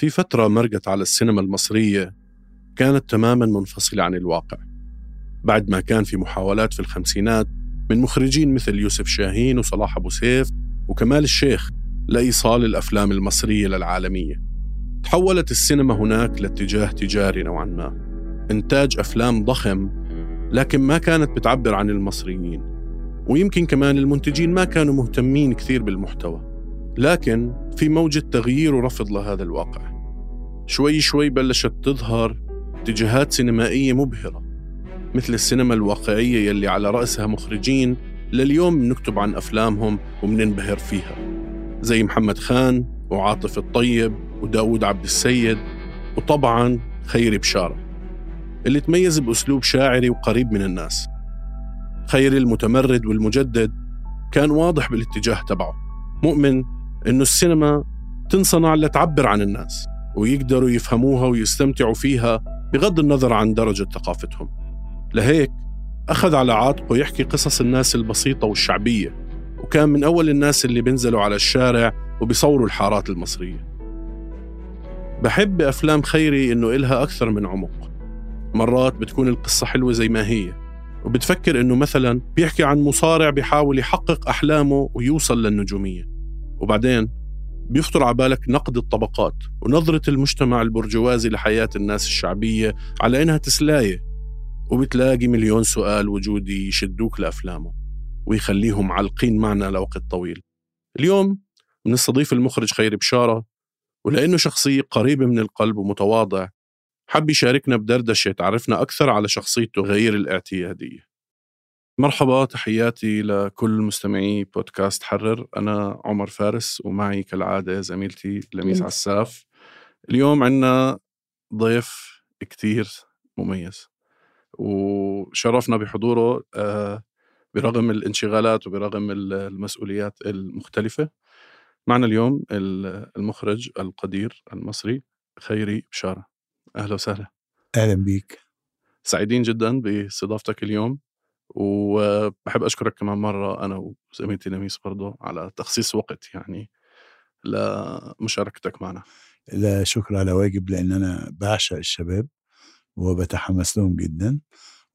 في فترة مرقت على السينما المصرية كانت تماما منفصلة عن الواقع. بعد ما كان في محاولات في الخمسينات من مخرجين مثل يوسف شاهين وصلاح أبو سيف وكمال الشيخ لإيصال الأفلام المصرية للعالمية. تحولت السينما هناك لاتجاه تجاري نوعا ما. إنتاج أفلام ضخم لكن ما كانت بتعبر عن المصريين. ويمكن كمان المنتجين ما كانوا مهتمين كثير بالمحتوى. لكن في موجة تغيير ورفض لهذا الواقع. شوي شوي بلشت تظهر اتجاهات سينمائية مبهرة. مثل السينما الواقعية يلي على رأسها مخرجين لليوم نكتب عن أفلامهم ومننبهر فيها. زي محمد خان وعاطف الطيب وداود عبد السيد وطبعا خيري بشارة اللي تميز بأسلوب شاعري وقريب من الناس. خيري المتمرد والمجدد كان واضح بالاتجاه تبعه. مؤمن إنه السينما تنصنع لتعبر عن الناس ويقدروا يفهموها ويستمتعوا فيها بغض النظر عن درجة ثقافتهم. لهيك أخذ على عاتقه يحكي قصص الناس البسيطة والشعبية وكان من أول الناس اللي بينزلوا على الشارع وبيصوروا الحارات المصرية. بحب بأفلام خيري إنه إلها أكثر من عمق. مرات بتكون القصة حلوة زي ما هي وبتفكر إنه مثلا بيحكي عن مصارع بيحاول يحقق أحلامه ويوصل للنجومية. وبعدين بيخطر على بالك نقد الطبقات ونظرة المجتمع البرجوازي لحياة الناس الشعبية على إنها تسلاية. وبتلاقي مليون سؤال وجودي يشدوك لأفلامه ويخليهم علقين معنا لوقت طويل. اليوم بنستضيف المخرج خيري بشارة ولأنه شخصية قريبة من القلب ومتواضع حب يشاركنا بدردشة تعرفنا أكثر على شخصيته غير الاعتيادية. مرحبا تحياتي لكل مستمعي بودكاست حرر. أنا عمر فارس ومعي كالعادة زميلتي لميس عساف. اليوم عنا ضيف كتير مميز. وشرفنا بحضوره آه، برغم الانشغالات وبرغم المسؤوليات المختلفة. معنا اليوم المخرج القدير المصري خيري بشارة. أهلا وسهلا. أهلا بيك. سعيدين جدا باستضافتك اليوم وبحب أشكرك كمان مرة أنا وزميلتي نميس برضو على تخصيص وقت يعني لمشاركتك معنا. لا شكر على واجب لأن أنا بعشق الشباب. وبتحمس لهم جدا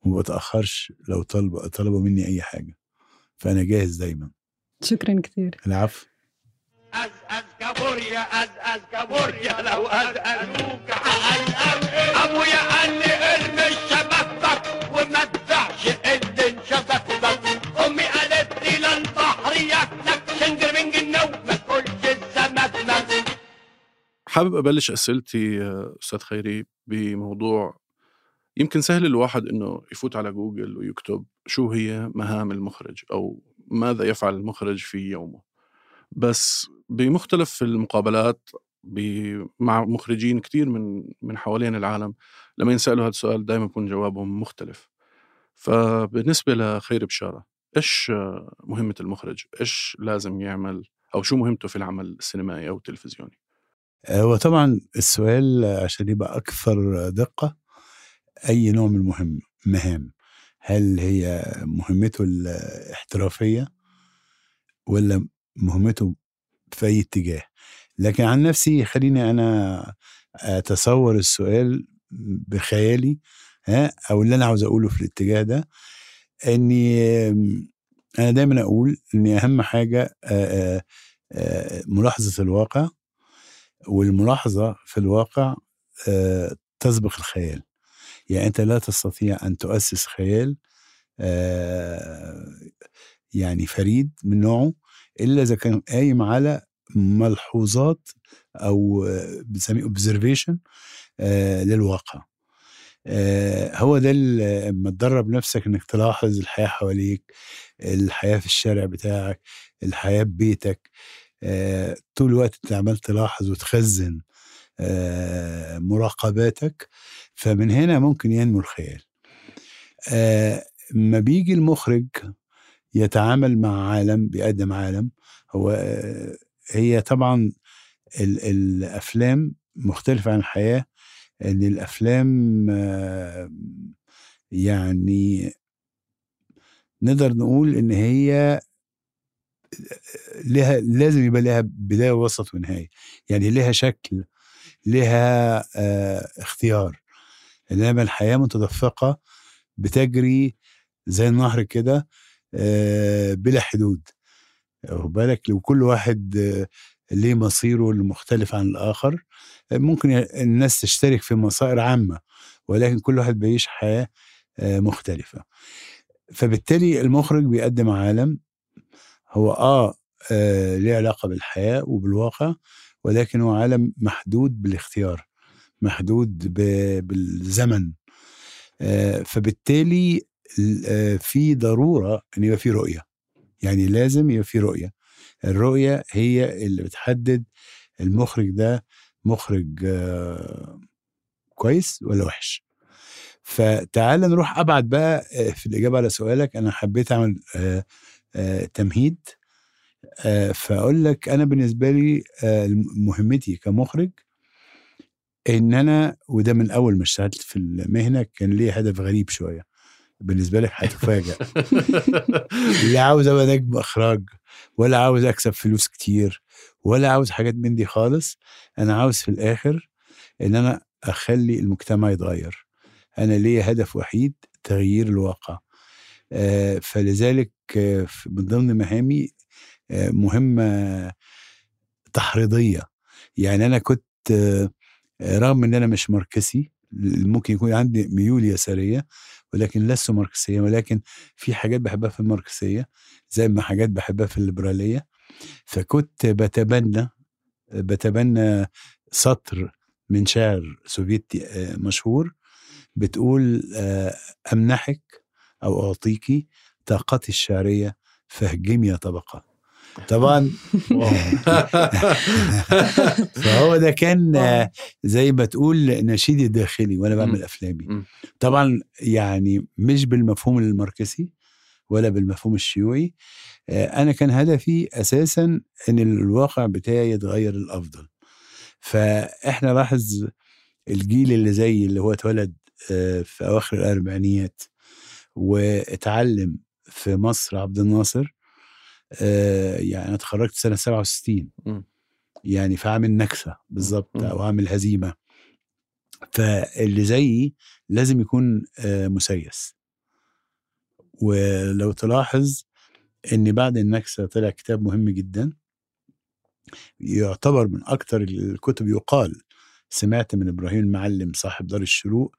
وما بتأخرش لو طلبوا طلبوا مني أي حاجة. فأنا جاهز دايما. شكرا كثير العفو. أز أز كابوريا أز أز كابوريا لو أسألوك عن أبويا قال لي ارمي شبكتك وما تدعش إذن شبكتك أمي قالت لي للبحر ياكلك شنجر من جنو ما تقولش السمك مك حابب أبلش أسئلتي أستاذ خيري بموضوع يمكن سهل الواحد إنه يفوت على جوجل ويكتب شو هي مهام المخرج أو ماذا يفعل المخرج في يومه. بس بمختلف المقابلات مع مخرجين كثير من من حوالين العالم لما ينسألوا هذا السؤال دائما بيكون جوابهم مختلف. فبالنسبة لخير بشارة إيش مهمة المخرج؟ إيش لازم يعمل؟ أو شو مهمته في العمل السينمائي أو التلفزيوني؟ هو طبعا السؤال عشان يبقى أكثر دقة أي نوع من المهم مهام. هل هي مهمته الاحترافية ولا مهمته في أي اتجاه؟ لكن عن نفسي خليني أنا أتصور السؤال بخيالي ها أو اللي أنا عاوز أقوله في الاتجاه ده إني أنا دايما أقول ان أهم حاجة ملاحظة الواقع والملاحظة في الواقع تسبق الخيال. يعني أنت لا تستطيع أن تؤسس خيال يعني فريد من نوعه إلا إذا كان قايم على ملحوظات أو بنسميه اوبزرفيشن للواقع. هو ده لما تدرب نفسك إنك تلاحظ الحياة حواليك الحياة في الشارع بتاعك الحياة ببيتك طول الوقت أنت عمال تلاحظ وتخزن مراقباتك فمن هنا ممكن ينمو الخيال. فما بيجي المخرج يتعامل مع عالم بيقدم عالم هو آه، هي طبعا ال- الأفلام مختلفة عن الحياة إن الأفلام آه، يعني نقدر نقول إن هي لها لازم يبقى لها بداية ووسط ونهاية. يعني لها شكل لها آه اختيار. إنما الحياة متدفقة بتجري زي النهر كده آه بلا حدود. واخد بالك؟ لو كل واحد آه ليه مصيره المختلف عن الآخر ممكن الناس تشترك في مصائر عامة ولكن كل واحد بيعيش حياة مختلفة. فبالتالي المخرج بيقدم عالم هو آه, آه ليه علاقة بالحياة وبالواقع ولكن هو عالم محدود بالاختيار محدود بالزمن. آه فبالتالي ال- آه في ضرورة إن يبقى في رؤية. يعني لازم يبقى في رؤية. الرؤية هي اللي بتحدد المخرج ده مخرج آه كويس ولا وحش. فتعال نروح أبعد بقى في الإجابة على سؤالك. أنا حبيت أعمل تمهيد. فأقول لك أنا بالنسبة لي آه، مهمتي كمخرج إن أنا وده من أول ما اشتغلت في المهنة كان لي هدف غريب شوية. بالنسبة لك هتفاجئ لا عاوز أبقى نجم إخراج ولا عاوز أكسب فلوس كتير ولا عاوز حاجات من دي خالص. أنا عاوز في الآخر إن أنا أخلي المجتمع يتغير. أنا ليا هدف وحيد تغيير الواقع. آه، فلذلك آه، من ضمن مهامي آه، مهمة تحريضية. يعني أنا كنت آه، رغم إن أنا مش ماركسي ممكن يكون عندي ميول يسارية ولكن لست ماركسية ولكن في حاجات بحبها في الماركسية زي ما حاجات بحبها في الليبرالية. فكنت بتبنى بتبنى سطر من شاعر سوفيتي آه، مشهور بتقول آه، أمنحك أو اعطيكي طاقتي الشعرية فاهجمي يا طبقة. طبعا. فهو ده كان آه، زي ما تقول نشيدي الداخلي وأنا بعمل. أفلامي. طبعا يعني مش بالمفهوم الماركسي ولا بالمفهوم الشيوعي. آه، أنا كان هدفي أساسا إن الواقع بتاعي يتغير للأفضل. فإحنا لاحظ الجيل اللي زي اللي هو اتولد آه، في أواخر الأربعينيات واتعلم في مصر عبد الناصر آه، يعني أنا اتخرجت سنة 67 مم. يعني في عام النكسه بالظبط. أو عام الهزيمه فاللي زيي لازم يكون آه، مسيس ولو تلاحظ إن بعد النكسة طلع كتاب مهم جدا يعتبر من أكثر الكتب يقال سمعت من إبراهيم المعلم صاحب دار الشروق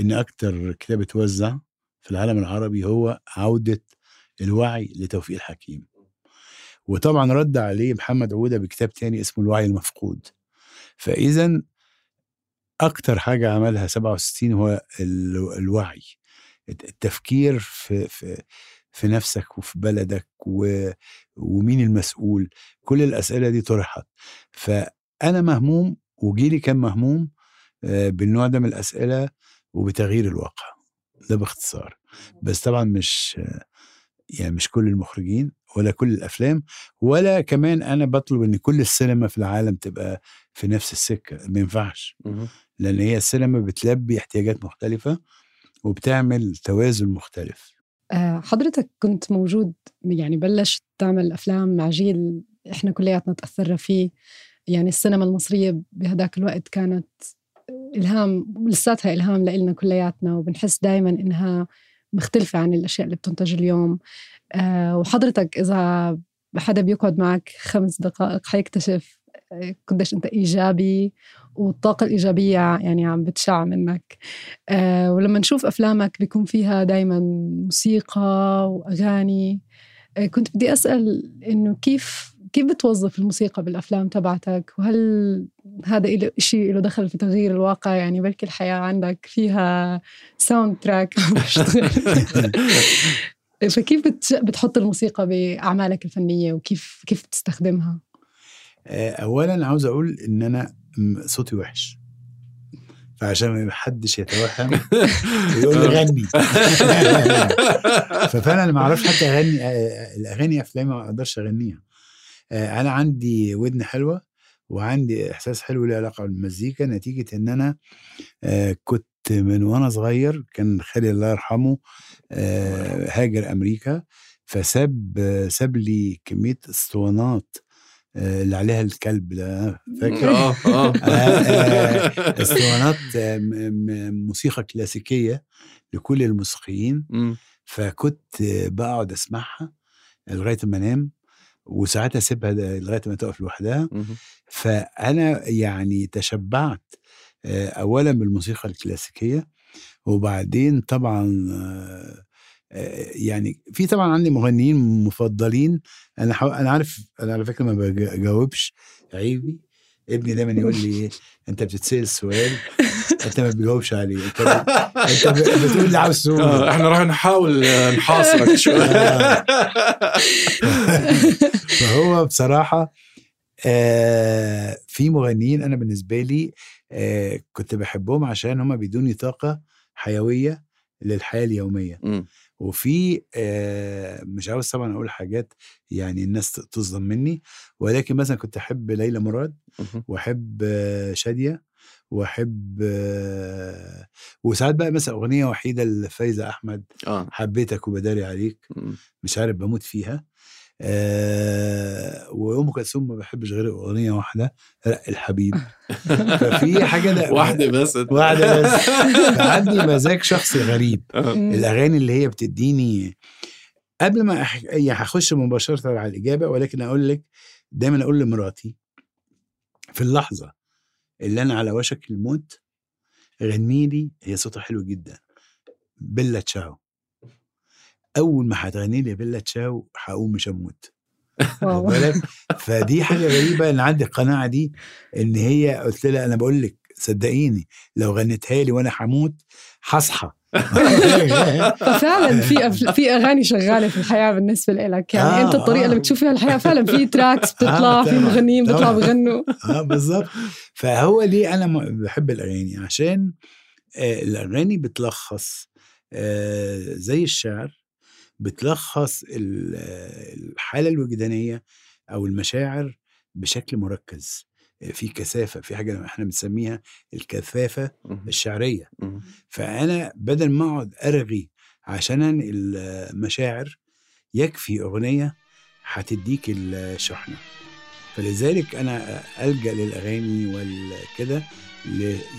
إن أكثر كتاب اتوزع في العالم العربي هو عودة الوعي لتوفيق الحكيم. وطبعا رد عليه محمد عوده بكتاب تاني اسمه الوعي المفقود. فاذا أكتر حاجة عملها 67 هو ال- الوعي. التفكير في في في نفسك وفي بلدك و ومين المسؤول. كل الأسئلة دي طرحت. فأنا مهموم وجيلي كان مهموم آه، بالنوع ده من الأسئلة وبتغيير الواقع. ده باختصار. بس طبعا مش يعني مش كل المخرجين ولا كل الأفلام ولا كمان أنا بطلب إن كل السينما في العالم تبقى في نفس السكة ما ينفعش. لأن هي السينما بتلبي احتياجات مختلفة وبتعمل توازن مختلف. آه، حضرتك كنت موجود يعني بلشت تعمل أفلام مع جيل إحنا كلياتنا تأثرنا فيه. يعني السينما المصرية بهداك الوقت كانت إلهام لساتها إلهام لإلنا كلياتنا وبنحس دايما إنها مختلفة عن الأشياء اللي بتنتج اليوم. آه، وحضرتك إذا حدا بيقعد معك خمس دقائق حيكتشف آه، قديش أنت إيجابي والطاقة الإيجابية يعني عم بتشع منك. آه، ولما نشوف أفلامك بيكون فيها دايما موسيقى وأغاني. كنت بدي أسأل إنه كيف كيف بتوظف الموسيقى بالأفلام تبعتك؟ وهل هذا شيء له دخل في تغيير الواقع يعني بلكي الحياة عندك فيها soundtrack. فكيف بتحط الموسيقى بأعمالك الفنية وكيف كيف بتستخدمها؟ آه، اولا عاوز أقول إن أنا م- صوتي وحش فعشان ما حدش يتوهم يقول لي غني ففعلا أنا ما أعرفش حتى أغني آه، الأغاني أفلام ما أقدرش أغنيها آه، أنا عندي ودن حلوة وعندي إحساس حلو له علاقة بالمزيكا نتيجة إن أنا آه، كنت من وأنا صغير كان خالي الله يرحمه آه، هاجر أمريكا فساب ساب لي كمية اسطوانات آه، اللي عليها الكلب ده فاكر؟ آه اسطوانات موسيقى كلاسيكية لكل الموسيقيين. فكنت بقعد أسمعها لغاية ما أنام وساعات أسيبها لغاية ما تقف لوحدها مم. فأنا يعني تشبعت آه، اولا بالموسيقى الكلاسيكية وبعدين طبعا آه، آه، يعني في طبعا عندي مغنيين مفضلين أنا حو... أنا عارف أنا على فكرة ما بجاوبش عيبي ابني دايما يقول لي إيه، أنت بتتسأل سؤال أنت ما بتجاوبش عليه أنت ب... أنت ب... بتقول لي عاوز إحنا راح نحاول نحاصرك شوي آه. فهو بصراحة آه في مغنيين أنا بالنسبة لي آه كنت بحبهم عشان هم بيدوني طاقة حيوية للحياة اليومية مم. وفي آه مش عاوز طبعا أقول حاجات يعني الناس تصدم مني ولكن مثلا كنت أحب ليلى مراد مم. وأحب آه شادية وأحب آه وساعات بقى مثلا أغنية وحيدة لفايزة أحمد آه حبيتك وبداري عليك مم. مش عارف بموت فيها آه وأم كلثوم ما بحبش غير أغنية واحدة رق الحبيب. ففي حاجة ده واحدة بس. واحدة بس. فعندي مزاج شخصي غريب. آه. الأغاني اللي هي بتديني قبل ما أح... يعني هخش مباشرة على الإجابة ولكن أقول لك دايما أقول لمراتي في اللحظة اللي أنا على وشك الموت غني لي هي صوتها حلو جدا. بيلا تشاو. أول ما هتغني لي بيلا تشاو هقوم مش هموت فدي حاجة غريبة إن عندي القناعة دي إن هي قلت لها أنا بقول لك صدقيني لو غنيتها لي وأنا هموت هصحى. ففعلا في في أغاني شغالة في الحياة بالنسبة لك يعني آه، أنت الطريقة آه. اللي بتشوف فيها الحياة فعلا في تراكس بتطلع آه، في مغنيين بيطلعوا. بيغنوا. آه بالظبط فهو ليه أنا بحب الأغاني عشان آه الأغاني بتلخص آه زي الشعر بتلخص ال- الحالة الوجدانية أو المشاعر بشكل مركز في كثافة في حاجة إحنا بنسميها الكثافة. الشعرية. فأنا بدل ما أقعد أرغي عشان المشاعر يكفي أغنية هتديك الشحنة فلذلك أنا ألجأ للأغاني والكده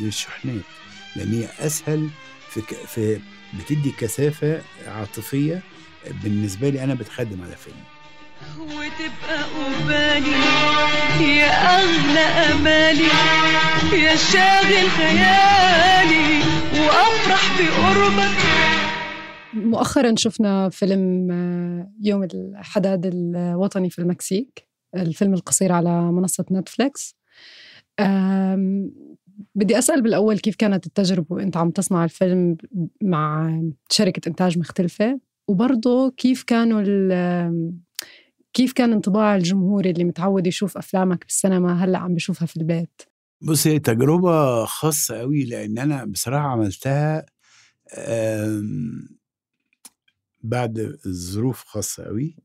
للشحنات لأن هي أسهل في, ك... في بتدي كثافة عاطفية بالنسبة لي أنا بتخدم على فيلم وتبقى قبالي يا أغلى أمالي يا شاغل خيالي وأفرح بقربك. مؤخرا شفنا فيلم آه، يوم الحداد الوطني في المكسيك الفيلم القصير على منصة نتفليكس. بدي أسأل بالأول كيف كانت التجربة وأنت عم تصنع الفيلم مع شركة إنتاج مختلفة؟ وبرضه كيف كانوا ال- كيف كان انطباع الجمهور اللي متعود يشوف أفلامك بالسينما هلأ عم بيشوفها في البيت؟ بص هي تجربة خاصة قوي لأن أنا بصراحة عملتها بعد ظروف خاصة قوي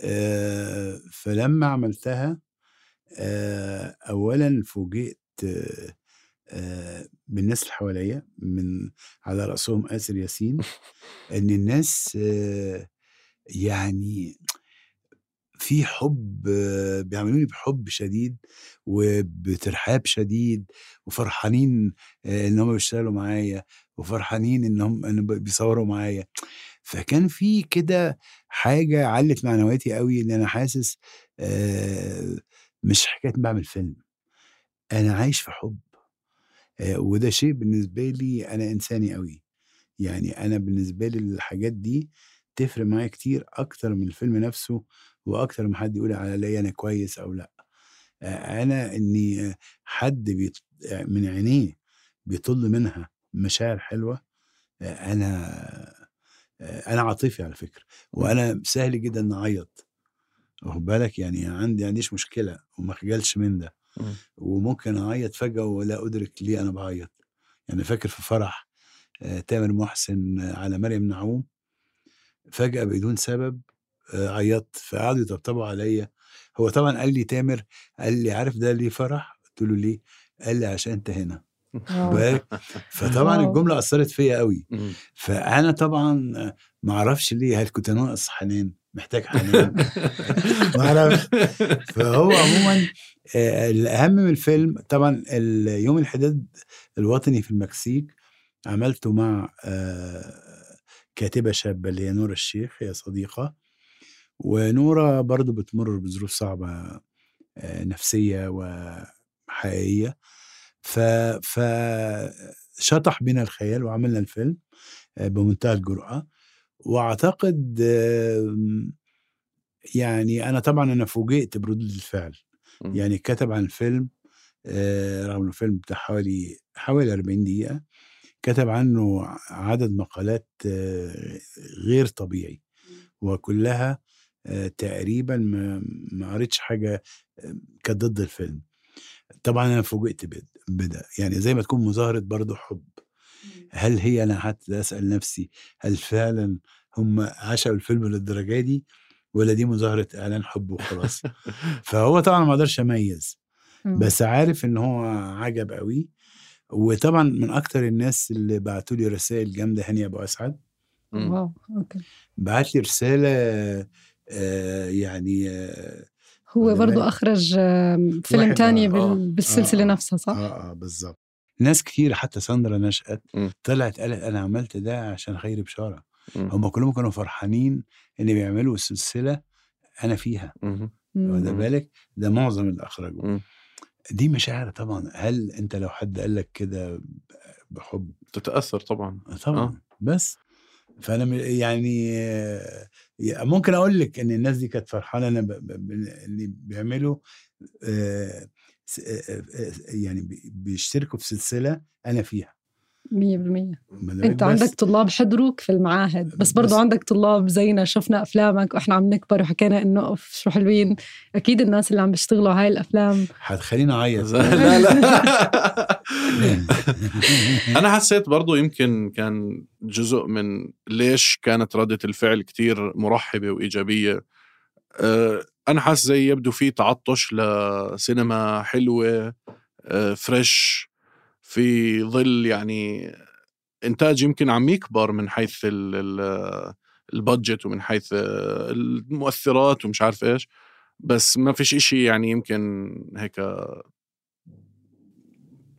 آه، فلما عملتها آه، أولا فوجئت بالناس اللي حواليا من على رأسهم آسر ياسين إن الناس آه، يعني في حب آه، بيعملوني بحب شديد وبترحاب شديد وفرحانين آه، إن هم بيشتغلوا معايا وفرحانين إن هم ان بيصوروا معايا. فكان في كده حاجة علت معنوياتي قوي إن أنا حاسس آه، مش حكاية بعمل فيلم. أنا عايش في حب. آه، وده شيء بالنسبة لي أنا إنساني قوي يعني أنا بالنسبة لي الحاجات دي تفرق معايا كتير أكتر من الفيلم نفسه وأكتر ما حد يقول عليا أنا كويس أو لأ. آه، أنا إني آه، حد بيط... آه، من عينيه بيطل منها مشاعر حلوة آه، أنا آه، أنا عاطفي على فكرة وأنا سهل جدا ان أعيط. واخد بالك؟ يعني عندي عنديش مشكلة وما خجلش من ده. وممكن أعيط فجأة ولا أدرك ليه أنا بعيط يعني فاكر في فرح آه، تامر محسن آه، على مريم نعوم فجأة بدون سبب آه، عيطت فقعدوا يطبطبوا عليا هو طبعا قال لي تامر قال لي عارف ده ليه فرح؟ قلت له ليه؟ قال لي عشان أنت هنا. بالك؟ فطبعا. الجملة أثرت فيا قوي. فأنا طبعا ما أعرفش ليه هل كنت ناقص حنان محتاج حنان فهو عموما آه، الأهم من الفيلم طبعا يوم الحداد الوطني في المكسيك عملته مع آه، كاتبة شابة اللي هي نورة الشيخ هي صديقة. ونورة برضو بتمر بظروف صعبة آه، نفسية وحقيقية. ف ف شطح بنا الخيال وعملنا الفيلم بمنتهى الجرأة. وأعتقد آم، يعني أنا طبعا أنا فوجئت بردود الفعل مم. يعني كتب عن الفيلم رغم إنه الفيلم بتاع حوالي حوالي 40 دقيقة كتب عنه عدد مقالات غير طبيعي وكلها آه، تقريبا ما ما قريتش حاجة آه، كانت ضد الفيلم. طبعا أنا فوجئت بد- بده يعني زي ما تكون مظاهرة برضو حب. هل هي أنا قعدت أسأل نفسي هل فعلا هم عشقوا الفيلم للدرجة دي ولا دي مظاهرة إعلان حب وخلاص فهو طبعا ما أقدرش أميز. بس عارف إن هو عجب قوي وطبعا من أكتر الناس اللي بعتوا لي رسائل جامدة هاني أبو أسعد. wow okay بعت لي رسالة آه يعني آه هو بالك؟ أخرج فيلم تاني آه، بالسلسلة آه، نفسها صح؟ آه آه بالظبط ناس كتير حتى ساندرا نشأت مم. طلعت قالت أنا عملت ده عشان خير بشارة مم. هم كلهم كانوا فرحانين إن بيعملوا السلسله أنا فيها. واخد. بالك ده معظم اللي أخرجوا مم. دي مشاعر طبعا هل أنت لو حد قال لك كده بحب تتأثر طبعا طبعا آه. بس فأنا م- يعني آه، ممكن أقول لك إن الناس دي كانت فرحانة أنا اللي بيعملوا آه، يعني بي- بيشتركوا في سلسلة أنا فيها. 100% واخد بالك؟ أنت بس عندك طلاب حضروك في المعاهد بس برضو بس- عندك طلاب زينا شفنا أفلامك وإحنا عم نكبر وحكينا إنه أوف شو حلوين. أكيد الناس اللي عم بيشتغلوا على هاي الأفلام. هتخليني أعيط. لا لا. أنا حسيت برضو يمكن كان جزء من ليش كانت ردة الفعل كتير مرحبة وإيجابية. أه، أنا حاسس زي يبدو في تعطش لسينما حلوة أه، فريش في ظل يعني إنتاج يمكن عم يكبر من حيث ال- ال- البادجت ومن حيث أه، المؤثرات ومش عارف إيش بس ما فيش إشي يعني يمكن هيك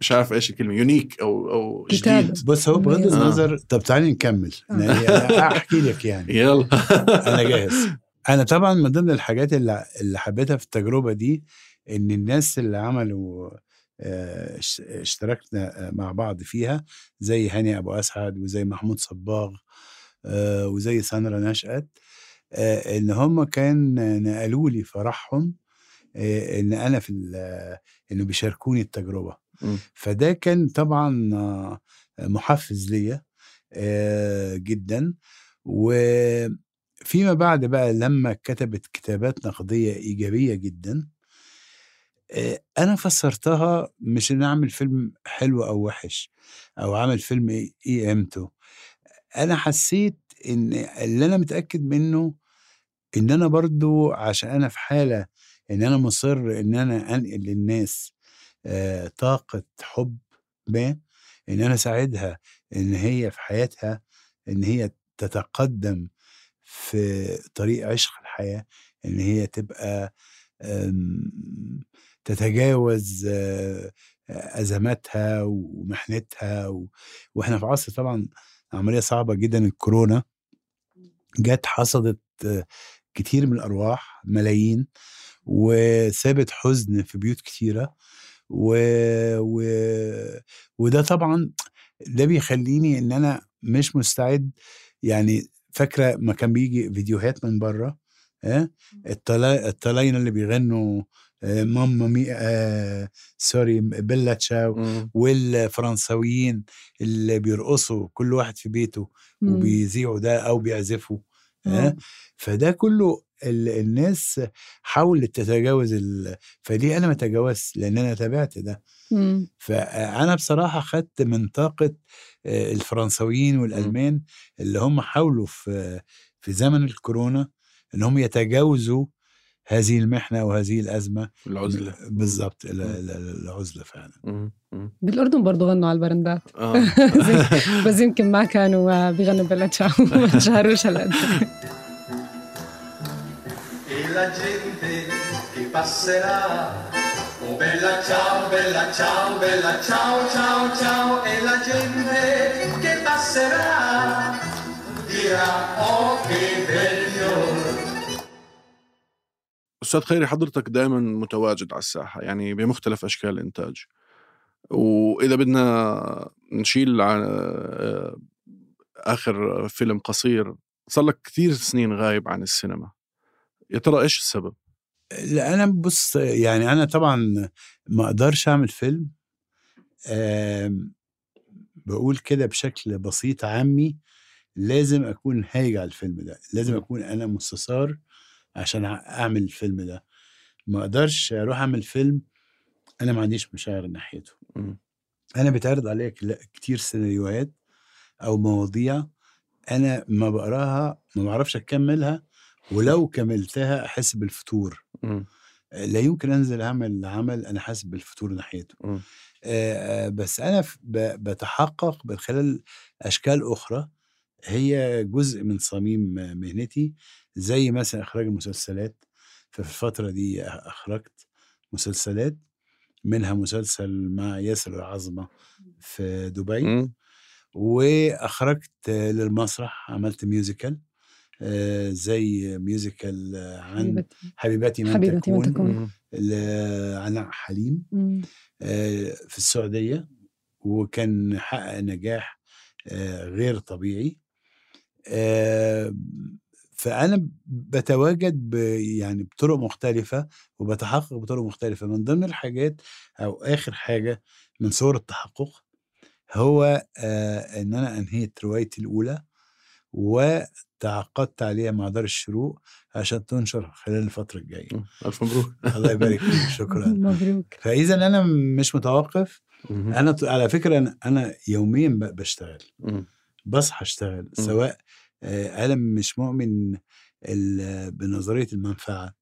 مش عارف إيش الكلمة يونيك أو أو. جديد. بص هو بغض مميز. النظر طب تعالي نكمل. يعني أنا أحكي لك يعني. يلا. أنا جاهز. أنا طبعا من ضمن الحاجات اللي اللي حبيتها في التجربة دي إن الناس اللي عملوا اش- اشتركنا مع بعض فيها زي هاني أبو أسعد وزي محمود صباغ وزي ساندرا نشأت إن هم كان نقلوا لي فرحهم إن أنا في إنه بيشاركوني التجربة مم. فده كان طبعا محفز ليا جدا وفيما بعد بقى لما كتبت كتابات نقدية إيجابية جدا آه، أنا فسرتها مش إن أعمل فيلم حلو أو وحش أو عمل فيلم إيه قيمته أنا حسيت إن اللي أنا متأكد منه إن أنا برضو عشان أنا في حالة إن أنا مصر إن أنا أنقل للناس آه، طاقة حب ما إن أنا أساعدها إن هي في حياتها إن هي تتقدم في طريق عشق الحياة إن هي تبقى آم، تتجاوز أزماتها ومحنتها و... وإحنا في عصر طبعا عملية صعبة جدا الكورونا. جت حصدت كتير من الأرواح ملايين وسابت حزن في بيوت كتيرة و... و... وده طبعا ده بيخليني إن أنا مش مستعد يعني فاكرة ما كان بيجي فيديوهات من بره ها الطلا... الطلاينة اللي بيغنوا آه، ماما مي آه سوري بيلا تشاو. والفرنساويين اللي بيرقصوا كل واحد في بيته. وبيذيعوا ده أو بيعزفوا ها؟ فده كله ال- الناس حاولت تتجاوز ال... فدي أنا ما تجاوزت لأن أنا تابعت ده. مم. فانا بصراحة خدت من طاقة آه، الفرنساويين والألمان اللي هم حاولوا في في زمن الكورونا ان هم يتجاوزوا هذه المحنة وهذه الأزمة. العزلة. بالظبط ال- ال- العزلة فعلا. مم. مم. بالأردن برضه غنوا على البرندات. آه. بس يمكن ما كانوا آه، بيغنوا بلا تشاو ما تشهروش هالقد la gente che passerà. Oh bella ciao, bella ciao, bella ciao, ciao, ciao, e la gente che passerà dirà oh che bel fiore. أستاذ خيري حضرتك دائما متواجد على الساحة يعني بمختلف أشكال الإنتاج وإذا بدنا نشيل آه، آخر فيلم قصير صار لك كثير سنين غايب عن السينما يا ترى إيش السبب؟ لا أنا بص يعني أنا طبعا ما أقدرش أعمل فيلم بقول كده بشكل بسيط عامي لازم أكون هايج على الفيلم ده لازم أكون أنا مستثار عشان أعمل الفيلم ده ما أقدرش أروح أعمل فيلم أنا ما عنديش مشاعر ناحيته. أنا بيتعرض عليا كتير سيناريوهات أو مواضيع أنا ما بقراها ما بعرفش أكملها ولو كملتها أحس بالفتور مم. لا يمكن أنزل اعمل عمل أنا حاسس بالفتور ناحيته مم. آه، آه، بس أنا بتحقق من خلال أشكال أخرى هي جزء من صميم مهنتي زي مثلا إخراج المسلسلات ففي الفترة دي أخرجت مسلسلات منها مسلسل مع ياسر العظمة في دبي مم. وأخرجت للمسرح عملت ميوزيكال آه، زي ميوزيكال عن حبيبتي. من حبيبتي من تكون تكون. مم. لعناء حليم. آه، في السعودية. وكان حقق نجاح آه، غير طبيعي. آه، فأنا بتواجد يعني بطرق مختلفة وبتحقق بطرق مختلفة. من ضمن الحاجات أو آخر حاجة من صور التحقق هو آه، إن أنا أنهيت روايتي الأولى. وتعاقدت عليها مع دار الشروق عشان تنشر خلال الفترة الجاية. مم. ألف مبروك. الله يبارك فيك. شكرا. مبروك. فاذا أنا مش متوقف. أنا على فكرة أنا, أنا يوميا ب- بشتغل. بصحى أشتغل. سواء آه، أنا مش مؤمن بنظرية المنفعة.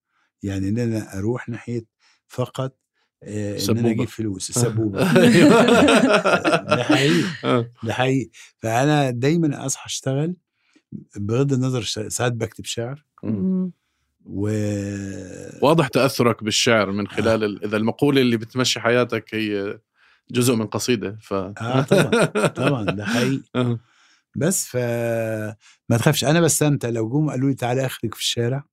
يعني إن أنا أروح ناحية فقط آه، إن سبوبة. أنا أجيب فلوس. السبوبه ده ده حقيقي. ده حقيقي. فأنا دايما أصحى أشتغل. بغض النظر ساعات بكتب شعر. و واضح تأثرك بالشعر من خلال ال- إذا المقولة اللي بتمشي حياتك هي جزء من قصيدة ف آه طبعا طبعا ده حقيقي. آه. بس ف ما تخافش أنا بستمتع. لو جم قالوا لي تعالى أخرج في الشارع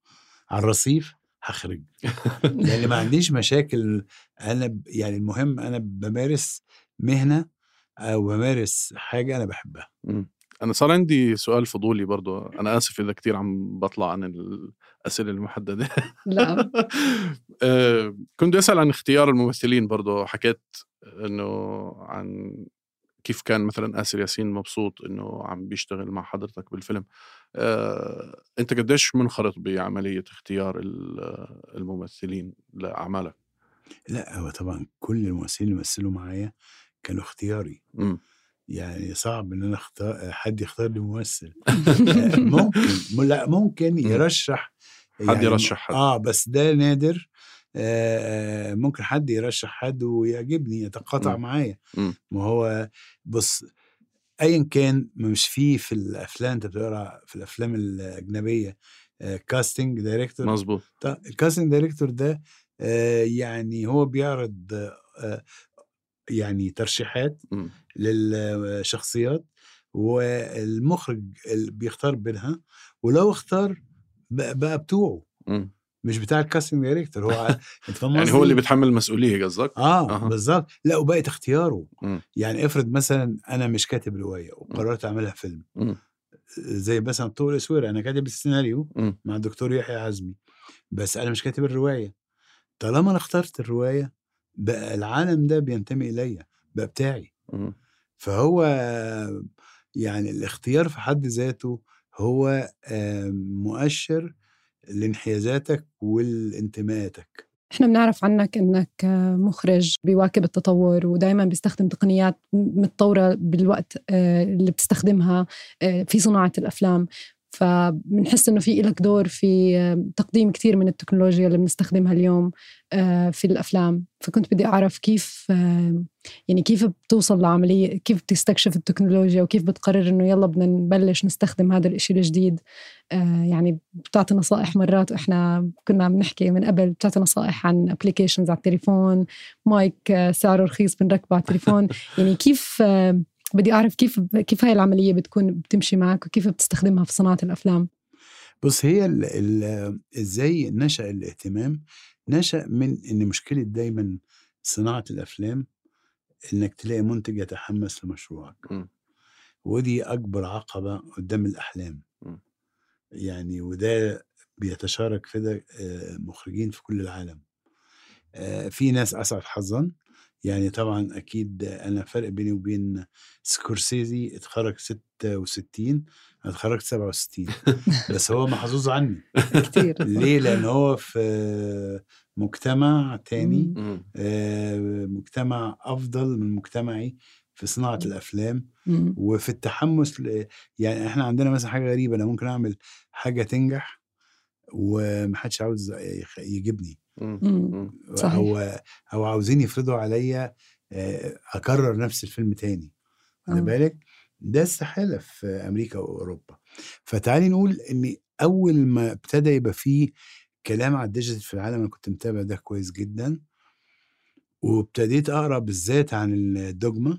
على الرصيف هخرج. لأن ما عنديش مشاكل. أنا ب- يعني المهم أنا بمارس مهنة أو بمارس حاجة أنا بحبها. أنا صار عندي سؤال فضولي برضو أنا آسف إذا كثير عم بطلع عن الأسئلة المحددة. لا آه، كنت بدي أسأل عن اختيار الممثلين برضو حكيت إنه عن كيف كان مثلا آسر ياسين مبسوط إنه عم بيشتغل مع حضرتك بالفيلم. آه، أنت قديش منخرط بعملية اختيار ال- الممثلين لأعمالك؟ لا هو طبعا كل الممثلين اللي مثلوا معايا كانوا اختياري. مم. يعني صعب إن أنا أختار حد يختار لي ممثل آه، ممكن لا ممكن يرشح حد يرشح حد. آه بس ده نادر آه آه، ممكن حد يرشح حد ويعجبني يتقاطع. معايا. ما هو بص ايا كان مش في في الأفلام أنت بتقرأ في الأفلام الأجنبية casting director مزبوط ال casting director ده آه، يعني هو بيعرض آه، يعني ترشيحات مم. للشخصيات والمخرج اللي بيختار بينها ولو اختار بقى, بتوعه مم. مش بتاع ال casting director هو أنت يعني هو؟ اللي بيتحمل المسؤولية قصدك آه أها. بالظبط لا وبقت اختياره مم. يعني افرض مثلا أنا مش كاتب رواية وقررت أعملها فيلم. زي مثلا طول الاسوره أنا كاتب السيناريو. مع الدكتور يحيى عزمي بس أنا مش كاتب الرواية طالما أنا اخترت الرواية بقى العالم ده بينتمي الي بقى بتاعي. مم. فهو يعني الاختيار في حد ذاته هو آه، مؤشر لانحيازاتك والانتماءاتك. إحنا بنعرف عنك إنك مخرج بيواكب التطور ودائما بيستخدم تقنيات متطورة بالوقت آه، اللي بتستخدمها آه، في صناعة الأفلام. فبنحس إنه في لك دور في آه، تقديم كثير من التكنولوجيا اللي بنستخدمها اليوم آه، في الأفلام. فكنت بدي أعرف كيف آه، يعني كيف بتوصل لعملية كيف بتستكشف التكنولوجيا وكيف بتقرر إنه يلا بدنا نبلش نستخدم هذا الشيء الجديد. يعني بتعطي نصائح مرات إحنا كنا بنحكي من قبل بتعطي نصائح عن ابلكيشنز على التليفون مايك سعره رخيص بنركبه على التليفون. يعني كيف بدي أعرف كيف كيف هاي العملية بتكون بتمشي معك وكيف بتستخدمها في صناعة الأفلام؟ بص هي ال ال إزاي نشأ الاهتمام؟ نشأ من إن مشكلة دايما صناعة الأفلام إنك تلاقي منتج يتحمس لمشروعك. م. ودي أكبر عقبة قدام الأحلام. م. يعني وده بيتشارك في ده آه، مخرجين في كل العالم. آه، في ناس أسعد حظا. يعني طبعا أكيد أنا فرق بيني وبين سكورسيزي اتخرج 66 أنا اتخرجت 67 بس هو محظوظ عني كثير ليه لأن هو في مجتمع تاني. آه، مجتمع أفضل من مجتمعي في صناعة الأفلام. وفي التحمس ل... يعني إحنا عندنا مثلا حاجة غريبة أنا ممكن أعمل حاجة تنجح ومحدش عاوز يجيبني. صحيح. أو أو عاوزين يفرضوا عليا آه، أكرر نفس الفيلم تاني. آه. خد بالك؟ ده استحالة في أمريكا وأوروبا. فتعالي نقول إن أول ما ابتدى يبقى فيه كلام على الديجيتال في العالم أنا كنت متابع ده كويس جدا وابتديت أقرأ بالذات عن الدوجما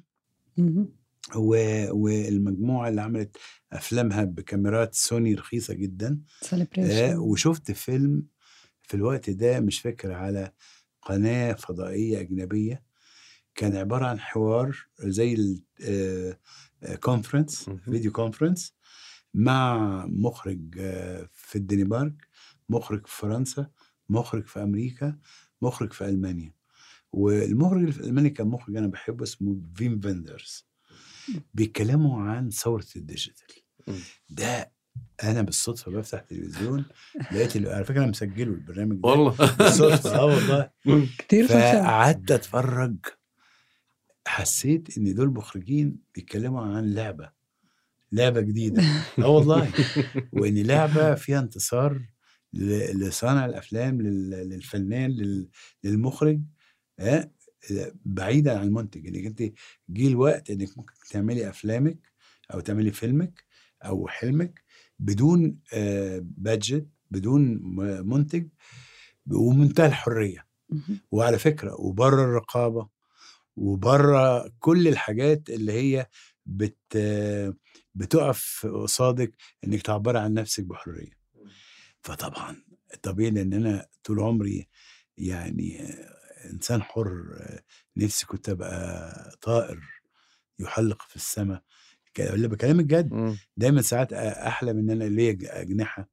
والمجموعة اللي عملت أفلامها بكاميرات سوني رخيصة جدا آه، وشفت فيلم في الوقت ده مش فاكر على قناة فضائية أجنبية كان عبارة عن حوار زي ال conference مهم. video conference مع مخرج آه، في الدنمارك مخرج في فرنسا مخرج في أمريكا مخرج في ألمانيا والمخرج اللي في ألمانيا كان مخرج أنا بحبه اسمه فيم فيندرز بيتكلموا عن ثورة ال digital. ده أنا بالصدفة بفتح تلفزيون لقيت على فكرة أنا مسجله البرنامج ده والله. بالصدفة. آه والله. فشل. فقعدت أتفرج. حسيت إن دول مخرجين بيتكلموا عن لعبة. لعبة جديدة. آه والله. وإن لعبة فيها انتصار ل- لصانع الأفلام لل- للفنان لل- للمخرج. ها بعيدا عن المنتج. إنك أنت جه الوقت إنك ممكن تعملي أفلامك أو تعملي فيلمك أو حلمك بدون بادجت بدون م- منتج ومنتهى الحرية. وعلى فكرة وبره الرقابة وبره كل الحاجات اللي هي بت بتقف قصادك إنك تعبري عن نفسك بحرية. فطبعا طبيعي لأن أنا طول عمري يعني إنسان حر نفسي كنت أبقى طائر يحلق في السماء اللي بكلمك جد. دايما ساعات احلم إن أنا ليا أجنحة